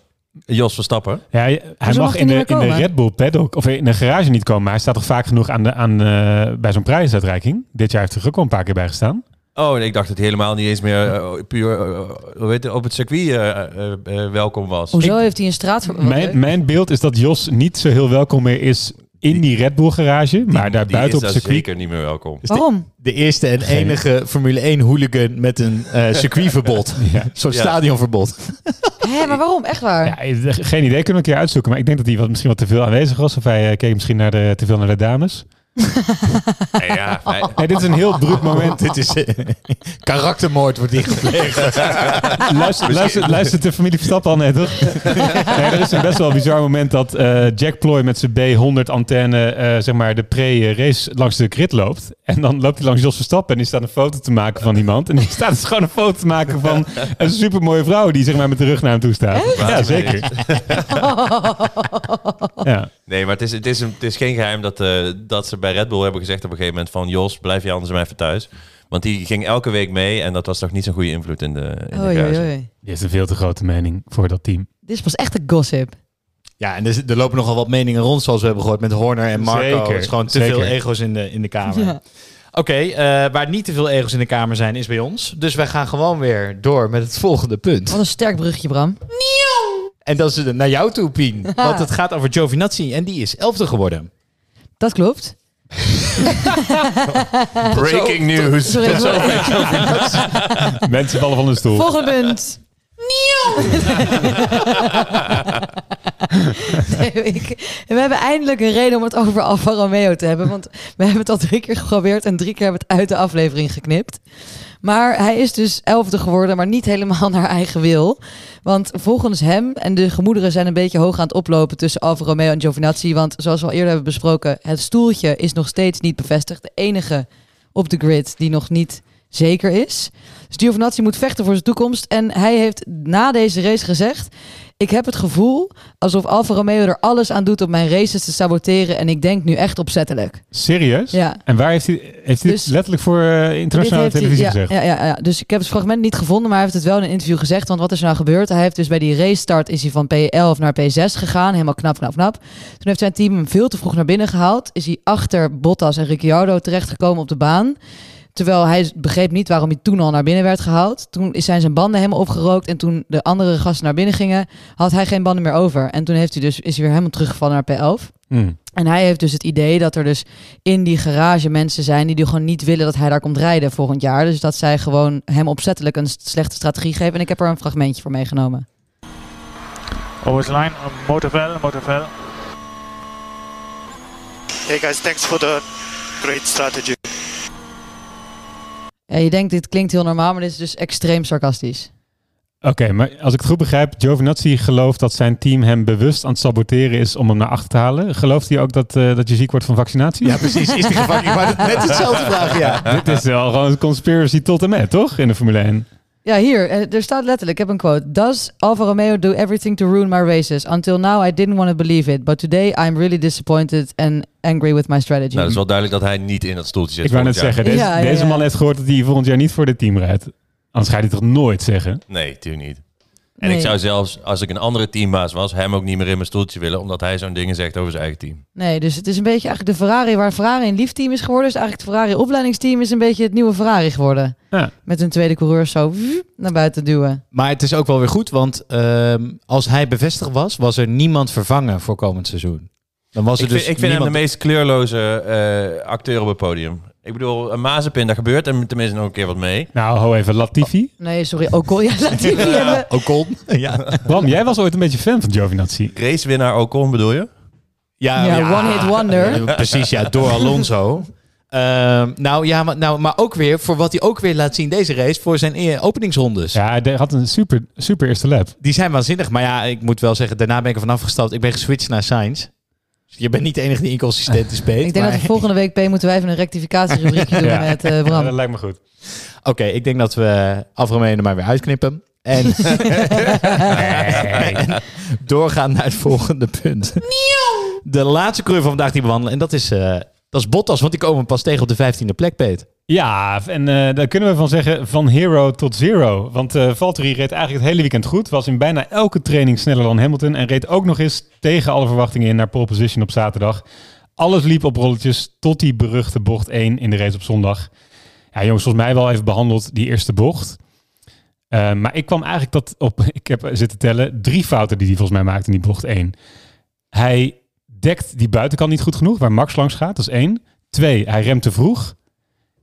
Jos Verstappen. Ja, hij hij mag in de, in de? Red Bull paddock, of in de garage niet komen. Maar hij staat toch vaak genoeg aan de, aan, eh, bij zo'n prijsuitreiking. Dit jaar heeft hij er ook al een paar keer bij gestaan. Oh, en ik dacht dat hij helemaal niet eens meer eh, puur eh, heet het, op het circuit eh, eh, eh, welkom was. Hoezo heeft hij een straat... Mijn, mijn beeld is dat Jos niet zo heel welkom meer is in die Red Bull garage. Maar daar Die buiten is op het circuit. zeker niet meer welkom. Waarom? de eerste en Geen- enige Formule 1 hooligan met een eh, circuitverbod. Ja. Zo'n Ja. stadionverbod. Hé, maar waarom? Echt waar? Ja, geen idee, kunnen we een keer uitzoeken. Maar ik denk dat hij wat, misschien wat te veel aanwezig was. Of hij eh, keek misschien naar de, te veel naar de dames. Nee, ja, nee. Dit is een heel bruut moment. Dit is eh, karaktermoord wordt hier gepleegd. luister, luister, luister de familie Verstappen al net, toch? nee, er is een best wel bizar moment dat eh, Jack Ploy met zijn B100 antenne, eh, zeg maar, de pre-race langs de grid loopt. En dan loopt hij langs Jos Verstappen en die staat een foto te maken van iemand. En die staat dus gewoon een foto te maken van een supermooie vrouw die zeg maar met de rug naar hem toe staat. Ja, zeker. Ja. Nee, maar het is, het is, een, het is geen geheim dat, eh, dat ze bij Red Bull hebben gezegd op een gegeven moment van Jos, blijf je anders maar even thuis. Want die ging elke week mee en dat was toch niet zo'n goede invloed in de, in de Oei, garage. oei, oei. Die heeft een veel te grote mening voor dat team. Dit pas echt een gossip. Ja, en er, er lopen nogal wat meningen rond, zoals we hebben gehoord met Horner en Marco. Zeker, Het is gewoon te zeker. veel ego's in de, in de kamer. Ja. Oké, eh, waar niet te veel ego's in de kamer zijn, is bij ons. Dus wij gaan gewoon weer door met het volgende punt. Wat een sterk bruggetje, Bram. En dat is de- naar jou toe, Pien. Want het gaat over Giovinazzi en die is elfde geworden. Dat klopt. Breaking news. Sorry, sorry. Mensen vallen van de stoel. Volgende punt. Nee, ik- we hebben eindelijk een reden om het over Alfa Romeo te hebben. Want we hebben het al drie keer geprobeerd en drie keer hebben we het uit de aflevering geknipt. Maar hij is dus elfde geworden, maar niet helemaal naar eigen wil. Want volgens hem, en de gemoederen zijn een beetje hoog aan het oplopen tussen Alfa Romeo en Giovinazzi. Want zoals we al eerder hebben besproken, het stoeltje is nog steeds niet bevestigd. De enige op de grid die nog niet zeker is. Dus Giovinazzi moet vechten voor zijn toekomst. En hij heeft na deze race gezegd... Ik heb het gevoel alsof Alfa Romeo er alles aan doet om mijn races te saboteren. En ik denk nu echt opzettelijk. Serieus? Ja. En waar heeft hij, heeft hij Dus- letterlijk voor eh, internationale televisie hij- gezegd? ja, Ja, ja, ja. Dus ik heb het fragment niet gevonden, maar hij heeft het wel in een interview gezegd. Want wat is er nou gebeurd? Hij heeft dus bij die race start is hij van P11 naar P6 gegaan. Helemaal knap, knap, knap. Toen heeft zijn team hem veel te vroeg naar binnen gehaald. Is hij achter Bottas en Ricciardo terechtgekomen op de baan. Terwijl hij begreep niet waarom hij toen al naar binnen werd gehaald. Toen zijn zijn banden helemaal opgerookt. En toen de andere gasten naar binnen gingen, had hij geen banden meer over. En toen heeft hij dus, is hij weer helemaal teruggevallen naar P11. Hmm. En hij heeft dus het idee dat er dus in die garage mensen zijn die, die gewoon niet willen dat hij daar komt rijden volgend jaar. Dus dat zij gewoon hem opzettelijk een slechte strategie geven. En ik heb er een fragmentje voor meegenomen. Always line, uh, Motorvel, Motorvel. Hey guys, thanks for the great strategy. Je denkt dit klinkt heel normaal, maar dit is dus extreem sarcastisch. Oké, maar als ik het goed begrijp, Giovinazzi gelooft dat zijn team hem bewust aan het saboteren is om hem naar achter te halen. Gelooft hij ook dat, eh, dat je ziek wordt van vaccinatie? Ja, precies. Is die gevangen? Het net hetzelfde vragen, ja. Dit is wel gewoon een conspiracy tot en met, toch? In de Formule 1. Ja, hier, eh, er staat letterlijk, ik heb een quote. Does Alfa Romeo do everything to ruin my races? Until now I didn't want to believe it, but today I'm really disappointed and angry with my strategy. Nou, het is wel duidelijk dat hij niet in dat stoeltje zit. Ik wou net jaar. zeggen, deze, Ja, ja, deze ja. man heeft gehoord dat hij volgend jaar niet voor dit team rijdt. Anders ga je dit toch nooit zeggen? Nee, natuurlijk niet. En Nee. ik zou zelfs, als ik een andere teambaas was, hem ook niet meer in mijn stoeltje willen, omdat hij zo'n dingen zegt over zijn eigen team. Nee, dus het is een beetje eigenlijk de Ferrari waar Ferrari een liefteam is geworden. Dus eigenlijk het Ferrari opleidingsteam is een beetje het nieuwe Ferrari geworden. Ja. Met een tweede coureur zo naar buiten duwen. Maar het is ook wel weer goed, want ehm, als hij bevestigd was, was er niemand vervangen voor komend seizoen. Dan was er Ik, dus vind, ik vind hem niemand... de meest kleurloze eh, acteur op het podium. Ik bedoel, een Mazepin, daar gebeurt hem tenminste nog een keer wat mee. Nou, ho even, Latifi. Nee, sorry, Ocon. Ja, hebben. Ocon. ja. Bram, jij was ooit een beetje fan van Giovinazzi. Racewinnaar Ocon bedoel je? Ja, Ja, one hit wonder. Ja, Precies, ja, door Alonso. Ehm, nou ja, maar, nou, maar ook weer voor wat hij ook weer laat zien deze race voor zijn e- openingsrondes. Ja, hij had een super, super eerste lap. Die zijn waanzinnig. Maar ja, ik moet wel zeggen, daarna ben ik er vanaf gestapt. Ik ben geswitcht naar Sainz. Dus je bent niet de enige die inconsistent is, Peet. Ik denk maar- dat we volgende week, P, moeten wij even een rectificatierubriekje doen Ja. met eh, Ja, Bram. dat lijkt me goed. Oké, ik denk dat we er maar weer uitknippen. En, en doorgaan naar het volgende punt. De laatste coureur van vandaag die we behandelen. En dat is, eh, dat is Bottas, want die komen pas tegen op de 15e plek, Peet. Ja, en eh, daar kunnen we van zeggen van hero tot zero. Want eh Valtteri reed eigenlijk het hele weekend goed. Was in bijna elke training sneller dan Hamilton. En reed ook nog eens tegen alle verwachtingen in naar pole position op zaterdag. Alles liep op rolletjes tot die beruchte bocht 1 in de race op zondag. Ja, jongens, volgens mij wel even behandeld die eerste bocht. Eh, maar ik kwam eigenlijk dat op, ik heb zitten tellen, drie fouten die hij volgens mij maakte in die bocht 1. Hij dekt die buitenkant niet goed genoeg, waar Max langs gaat, dat is één. Twee, hij remt te vroeg.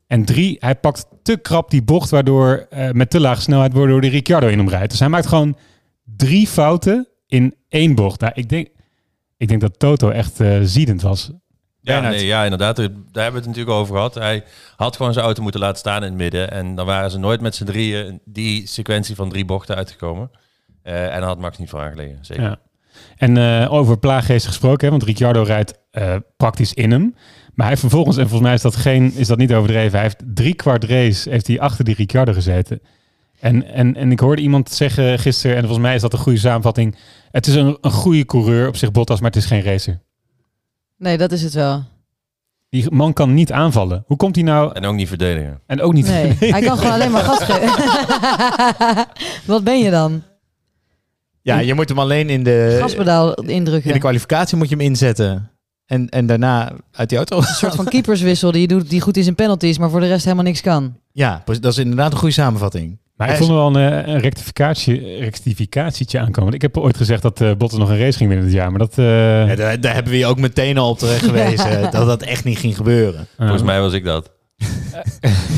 En drie, hij pakt te krap die bocht, waardoor eh, met te lage snelheid, waardoor de Ricciardo in hem rijdt. Dus hij maakt gewoon drie fouten in één bocht. Nou, ik denk, ik denk dat Toto echt eh, ziedend was. Ja, nee, ja, inderdaad. Daar hebben we het natuurlijk over gehad. Hij had gewoon zijn auto moeten laten staan in het midden. En dan waren ze nooit met z'n drieën die sequentie van drie bochten uitgekomen. Eh, en dan had Max niet voor aangelegen. Zeker. Ja. En over plaaggeesten gesproken, hè, want Ricciardo rijdt praktisch in hem. Maar hij heeft vervolgens, en volgens mij is dat, geen, is dat niet overdreven, hij heeft drie kwart race heeft hij achter die Ricciardo gezeten. En, en, en ik hoorde iemand zeggen gisteren, en volgens mij is dat een goede samenvatting, het is een, een goede coureur op zich Bottas, maar het is geen racer. Nee, dat is het wel. Die man kan niet aanvallen. Hoe komt hij nou... En ook niet verdedigen. En ook niet... Nee, hij kan gewoon alleen maar gas geven. Wat ben je dan? Ja, je moet hem alleen in de, Gaspedaal in de indrukken. kwalificatie moet je hem inzetten. En, en daarna uit die auto. Een soort van keeperswissel die je doet, die goed is in penalties, maar voor de rest helemaal niks kan. Ja, dat is inderdaad een goede samenvatting. Maar ik vond er wel een, eh, een rectificatie, rectificatietje aankomen. Ik heb ooit gezegd dat eh Bottas nog een race ging winnen dit jaar, maar dat... eh, Ja, daar, daar hebben we je ook meteen al op terecht gewezen. Dat dat echt niet ging gebeuren. Volgens mij was ik dat.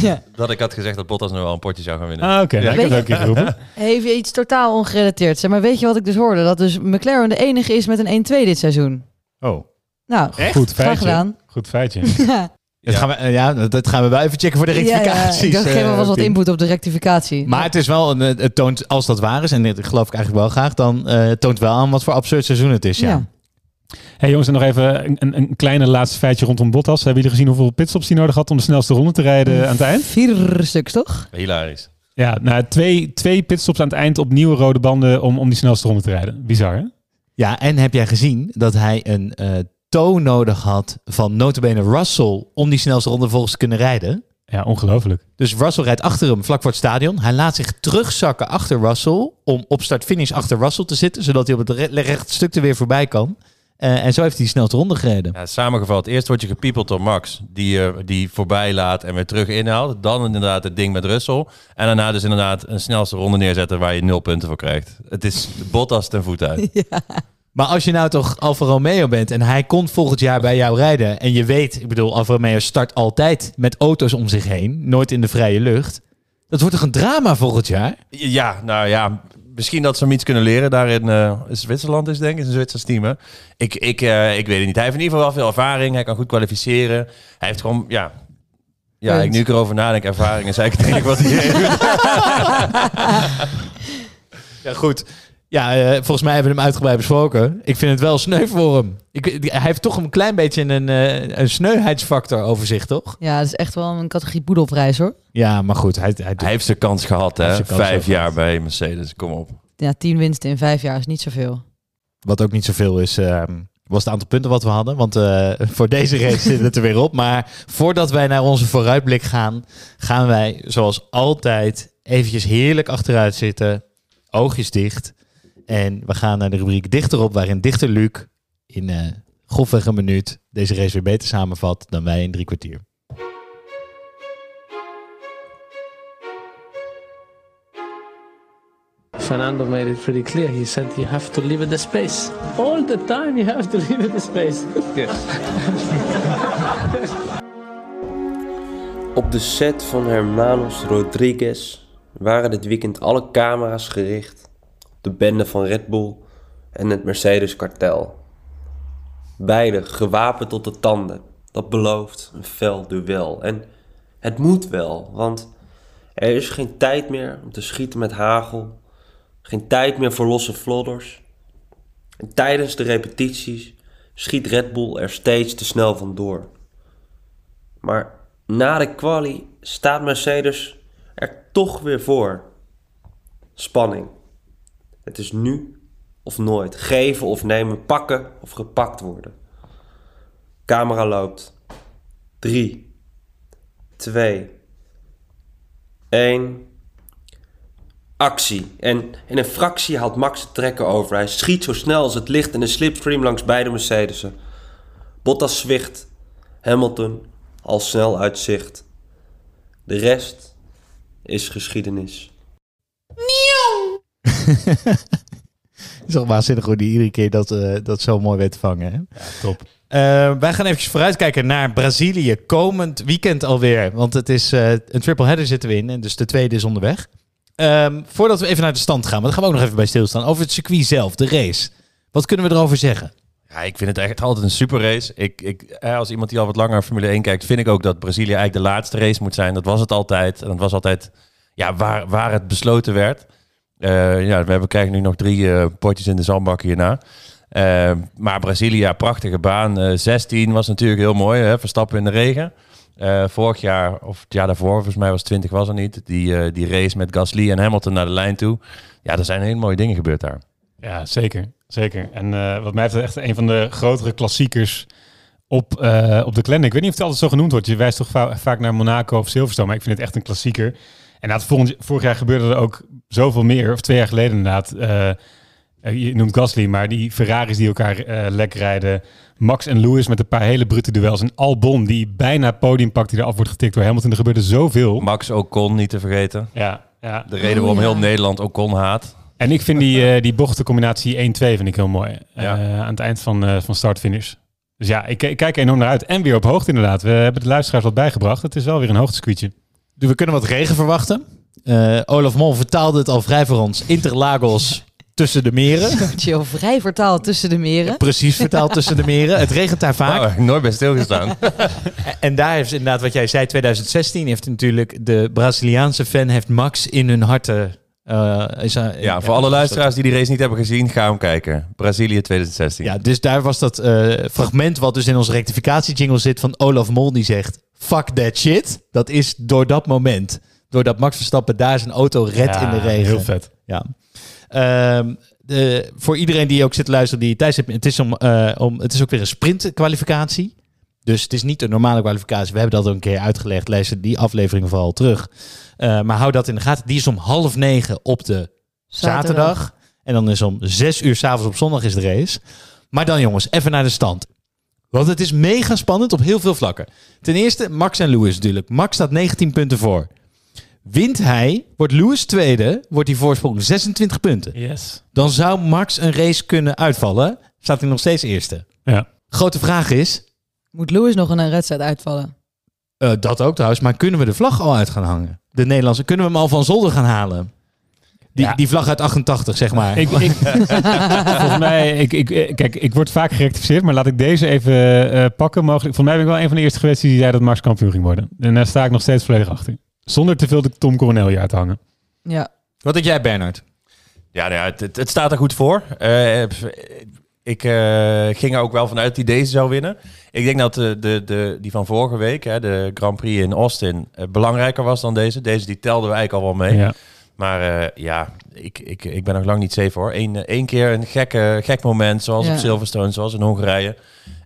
Ja. Dat ik had gezegd dat Bottas nog wel een potje zou gaan winnen. Ah, oké. Nou, ik heb het ook een keer geroepen. Heeft je iets totaal ongerelateerd? Zeg maar, weet je wat ik dus hoorde? Dat dus McLaren de enige is met een 1-2 dit seizoen. Oh. Nou, Goed graag feitje. gedaan. Goed feitje. Ja, Dat, gaan we, eh, ja, dat- gaan we wel even checken voor de ja, ja. rectificaties. Ik dacht, geef eh, maar was wat input op de rectificatie. Maar het is wel, een, eh, het toont, als dat waar is, en dit geloof ik eigenlijk wel graag, dan eh, toont wel aan wat voor absurd seizoen het is. Ja. Ja. Hey jongens, en nog even een, een, een kleine laatste feitje rondom Bottas. Hebben jullie gezien hoeveel pitstops hij nodig had om de snelste ronde te rijden aan het eind? Vier stuks, toch? Hilarisch. Ja, nou, twee, twee pitstops aan het eind op nieuwe rode banden om, om die snelste ronde te rijden. Bizar, hè? Ja, en heb jij gezien dat hij een eh toon nodig had van notabene Russell om die snelste ronde volgens te kunnen rijden? Ja, ongelooflijk. Dus Russell rijdt achter hem vlak voor het stadion. Hij laat zich terugzakken achter Russell om op start-finish achter Russell te zitten, zodat hij op het re- rechte stuk er weer voorbij kan. Eh, en zo heeft hij die snelste ronde gereden. Ja, samengevat, eerst word je gepiepeld door Max, die, eh, die voorbij laat en weer terug inhaalt. Dan inderdaad het ding met Russell. En daarna dus inderdaad een snelste ronde neerzetten waar je nul punten voor krijgt. Het is Bottas ten voet uit. Maar als je nou toch Alfa Romeo bent en hij komt volgend jaar bij jou rijden en je weet, ik bedoel, Alfa Romeo start altijd met auto's om zich heen, nooit in de vrije lucht. Dat wordt toch een drama volgend jaar? Ja, nou ja, misschien dat ze hem iets kunnen leren. Daar in eh, Zwitserland is denk ik, is een Zwitsers team. hè? Ik, ik, eh, ik weet het niet. Hij heeft in ieder geval wel veel ervaring. Hij kan goed kwalificeren. Hij heeft gewoon, ja... Ja, Punt. ik, nu ik erover nadenk, ervaring is eigenlijk het enige wat hij heeft. Ja, goed. Ja, eh, volgens mij hebben we hem uitgebreid besproken. Ik vind het wel sneu voor hem. Ik, hij heeft toch een klein beetje een, eh, een sneuheidsfactor over zich, toch? Ja, dat is echt wel een categorie poedelprijs, hoor. Ja, maar goed. Hij, hij, Hij heeft zijn kans gehad, hè? kans Vijf jaar bij Mercedes, kom op. Ja, tien winsten in vijf jaar is niet zoveel. Wat ook niet zoveel is, ehm, was het aantal punten wat we hadden. Want eh, voor deze race zit het er weer op. Maar voordat wij naar onze vooruitblik gaan, gaan wij zoals altijd eventjes heerlijk achteruit zitten. oogjes dicht. En we gaan naar de rubriek Dichterop, waarin Dichter Luc in eh grofweg een minuut deze race weer beter samenvat dan wij in drie kwartier. Fernando made it pretty clear. He said you have to leave the space. All the time you have to leave the space. Op de set van Hermanos Rodriguez waren dit weekend alle camera's gericht de bende van Red Bull en het Mercedes-kartel. Beide gewapend tot de tanden. Dat belooft een fel duel. En het moet wel, want er is geen tijd meer om te schieten met hagel. Geen tijd meer voor losse flodders. En tijdens de repetities schiet Red Bull er steeds te snel vandoor. Maar na de quali staat Mercedes er toch weer voor. Spanning. Het is nu of nooit. Geven of nemen, pakken of gepakt worden. Camera loopt. 3, 2, 1. Actie. En in een fractie haalt Max de trekker over. Hij schiet zo snel als het licht in de slipstream langs beide Mercedesen. Bottas zwicht. Hamilton al snel uit zicht. De rest is geschiedenis. Het is toch waanzinnig hoe die iedere keer dat, eh, dat zo mooi weet te vangen. Hè? top. Eh, wij gaan even vooruitkijken naar Brazilië. Komend weekend alweer. Want het is eh, een triple header zitten we in. En dus de tweede is onderweg. Ehm, voordat we even naar de stand gaan. Maar daar gaan we ook nog even bij stilstaan. Over het circuit zelf, de race. Wat kunnen we erover zeggen? Ja, ik vind het echt altijd een super race. Ik, ik, als iemand die al wat langer Formule 1 kijkt, vind ik ook dat Brazilië eigenlijk de laatste race moet zijn. Dat was het altijd. En dat was altijd ja, waar, waar het besloten werd. Eh, ja, we hebben, krijgen nu nog drie eh, potjes in de zandbak hierna. Eh, maar Brazilië, ja, prachtige baan. Eh 16 was natuurlijk heel mooi. Hè? Verstappen in de regen. Vorig jaar, of het jaar daarvoor, volgens mij was 20 was er niet. Die, die race met Gasly en Hamilton naar de lijn toe. Ja, er zijn hele mooie dingen gebeurd daar. Ja, zeker. Zeker. En wat mij betreft echt een van de grotere klassiekers op, op de kalender. Ik weet niet of het altijd zo genoemd wordt. Je wijst toch va- vaak naar Monaco of Silverstone, maar ik vind het echt een klassieker. En inderdaad, volgend, vorig jaar gebeurde er ook zoveel meer, of twee jaar geleden inderdaad. Eh, eh, je noemt Gasly, maar die Ferraris die elkaar eh lek rijden. Max en Lewis met een paar hele brute duels. En Albon die bijna podium pakt, die eraf wordt getikt door Hamilton. Er gebeurde zoveel. Max Ocon niet te vergeten. Ja, ja. De reden waarom heel Nederland Ocon haat. En ik vind die, eh, die bochtencombinatie 1-2 vind ik heel mooi. Ja. Eh, aan het eind van, eh, van start-finish. Dus ja, ik, ik kijk er enorm naar uit. En weer op hoogte inderdaad. We hebben de luisteraars wat bijgebracht. Het is wel weer een hoogtesqueetje. Dus we kunnen wat regen verwachten. Eh, Olaf Mol vertaalde het al vrij voor ons. Interlagos tussen de meren. Chill, vrij vertaald tussen de meren. Precies vertaald tussen de meren. Het regent daar vaak. Heb ik nooit bij stilgestaan. En daar heeft inderdaad, wat jij zei, 2016 heeft natuurlijk de Braziliaanse fan heeft Max in hun harten. eh, is, ja, voor alle luisteraars die die race niet hebben gezien, ga hem kijken. Brazilië 2016. Ja, dus daar was dat eh, fragment wat dus in onze rectificatie-jingle zit van Olaf Mol die zegt: Fuck that shit. Dat is door dat moment. Doordat Max Verstappen daar zijn auto redt Ja, in de regen. heel vet. Ja. Ehm, de, voor iedereen die ook zit te luisteren, die thuis heeft, het is, om, eh, om, het is ook weer een sprintkwalificatie. Dus het is niet een normale kwalificatie. We hebben dat ook een keer uitgelegd. Lees die aflevering vooral terug. Eh, maar hou dat in de gaten. Die is om half negen op de zaterdag. Zaterdag. En dan is om zes uur s'avonds op zondag is de race. Maar dan jongens, even naar de stand. Want het is mega spannend op heel veel vlakken. Ten eerste Max en Lewis natuurlijk. Max staat 19 punten voor. Wint hij, wordt Lewis tweede, wordt die voorsprong 26 punten. Yes. Dan zou Max een race kunnen uitvallen. Staat hij nog steeds eerste. Ja. Grote vraag is, Moet Lewis nog een wedstrijd uitvallen? eh, dat ook trouwens, maar kunnen we de vlag al uit gaan hangen? De Nederlandse, kunnen we hem al van zolder gaan halen? Die, Ja. die vlag uit 88, zeg maar. Ik, ik, volgens mij, ik, ik, eh, kijk, ik word vaak gerectificeerd, maar laat ik deze even eh, pakken. Mogelijk. Volgens mij ben ik wel een van de eerste geweest die zei dat Max kampioen ging worden. En daar sta ik nog steeds volledig achter. Zonder te veel de Tom Coronel hier uit te hangen. Ja. Wat denk jij, Bernard? Ja, nou ja het, het, staat er goed voor. Eh, ik eh, ging er ook wel vanuit dat hij deze zou winnen. Ik denk dat de, de, de, die van vorige week, hè, de Grand Prix in Austin, belangrijker was dan deze. Deze die telden we eigenlijk al wel mee. Ja. Maar eh, ja, ik, ik, ik ben nog lang niet safe hoor. Eén, eh, één keer een gekke, gek moment, zoals Ja. op Silverstone, zoals in Hongarije.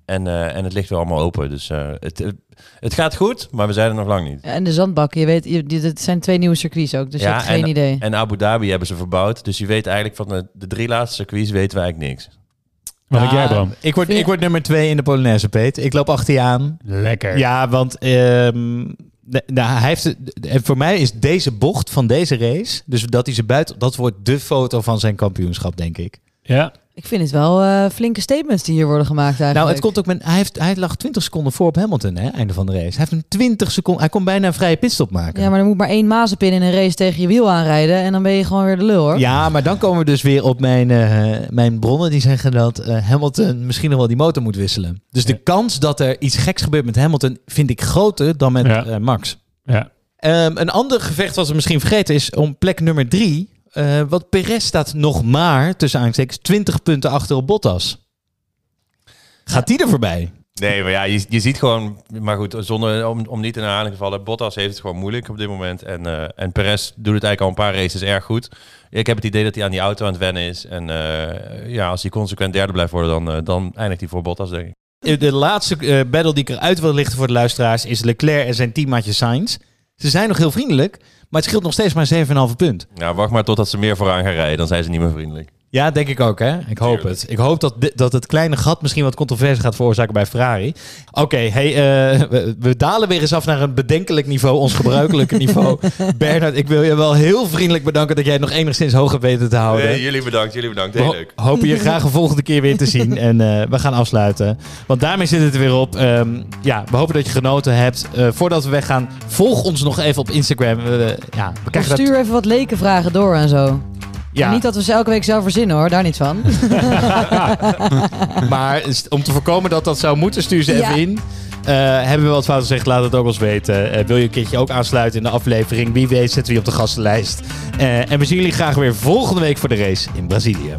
En, eh, en het ligt weer allemaal open. Dus eh, het, het, het gaat goed, maar we zijn er nog lang niet. En de zandbak, je weet, je, dit zijn twee nieuwe circuits ook, dus je hebt geen en, idee. En Abu Dhabi hebben ze verbouwd. Dus je weet eigenlijk van de, de drie laatste circuits weten we eigenlijk niks. Wat Ah, jij, Bram? Ik word, ik word nummer twee in de Polonaise, Peet. Ik loop achter je aan. Lekker. Ja, want ehm, nou, hij heeft, de- voor mij is deze bocht van deze race, dus dat hij ze buiten, dat wordt de foto van zijn kampioenschap, denk ik. Ja. Ik vind het wel eh, flinke statements die hier worden gemaakt eigenlijk. Nou, het komt ook met, hij, heeft, hij lag 20 seconden voor op Hamilton, hè, einde van de race. Hij heeft een 20 seconden, hij kon bijna een vrije pitstop maken. Ja, maar er moet maar één mazepin in een race tegen je wiel aanrijden en dan ben je gewoon weer de lul hoor. Ja, maar dan komen we dus weer op mijn, eh, mijn bronnen die zeggen dat eh, Hamilton misschien nog wel die motor moet wisselen. Dus de kans dat er iets geks gebeurt met Hamilton vind ik groter dan met Ja. eh, Max. Ja. Ehm, een ander gevecht wat we misschien vergeten is om plek nummer drie. Eh want Perez staat nog maar, tussen aanstekens, 20 punten achter op Bottas. Gaat die er voorbij? Nee, maar ja, je, je ziet gewoon... Maar goed, zonder, om, om niet in herhaling te vallen... Bottas heeft het gewoon moeilijk op dit moment. En, eh en Perez doet het eigenlijk al een paar races erg goed. Ik heb het idee dat hij aan die auto aan het wennen is. En eh, ja, als hij consequent derde blijft worden... dan, dan eindigt hij voor Bottas, denk ik. De laatste battle die ik eruit wil lichten voor de luisteraars is Leclerc en zijn teammaatje Sainz. Ze zijn nog heel vriendelijk, maar het scheelt nog steeds maar 7,5 punt. Nou, wacht maar totdat ze meer vooraan gaan rijden. Dan zijn ze niet meer vriendelijk. Ja, denk ik ook, hè? Ik hoop het. Ik hoop dat, dat het kleine gat misschien wat controverse gaat veroorzaken bij Ferrari. Oké, hey, eh, we, we dalen weer eens af naar een bedenkelijk niveau, ons gebruikelijke niveau. Bernard, ik wil je wel heel vriendelijk bedanken dat jij het nog enigszins hoog hebt weten te houden. Nee, jullie bedankt, jullie bedankt. Heel leuk. ho- hopen je graag een volgende keer weer te zien. En eh, we gaan afsluiten. Want daarmee zit het er weer op. Ehm, ja, we hopen dat je genoten hebt. Eh, voordat we weggaan, volg ons nog even op Instagram. Ja, we Of krijgen dat- stuur even wat lekenvragen door en zo. Ja. En niet dat we ze elke week zelf verzinnen hoor, daar niet van. maar om te voorkomen dat dat zou moeten, stuur ze Ja. even in. Eh, hebben we wat fout gezegd, laat het ook ons weten. Eh, wil je een keertje ook aansluiten in de aflevering? Wie weet zetten we je op de gastenlijst. Eh, en we zien jullie graag weer volgende week voor de race in Brazilië.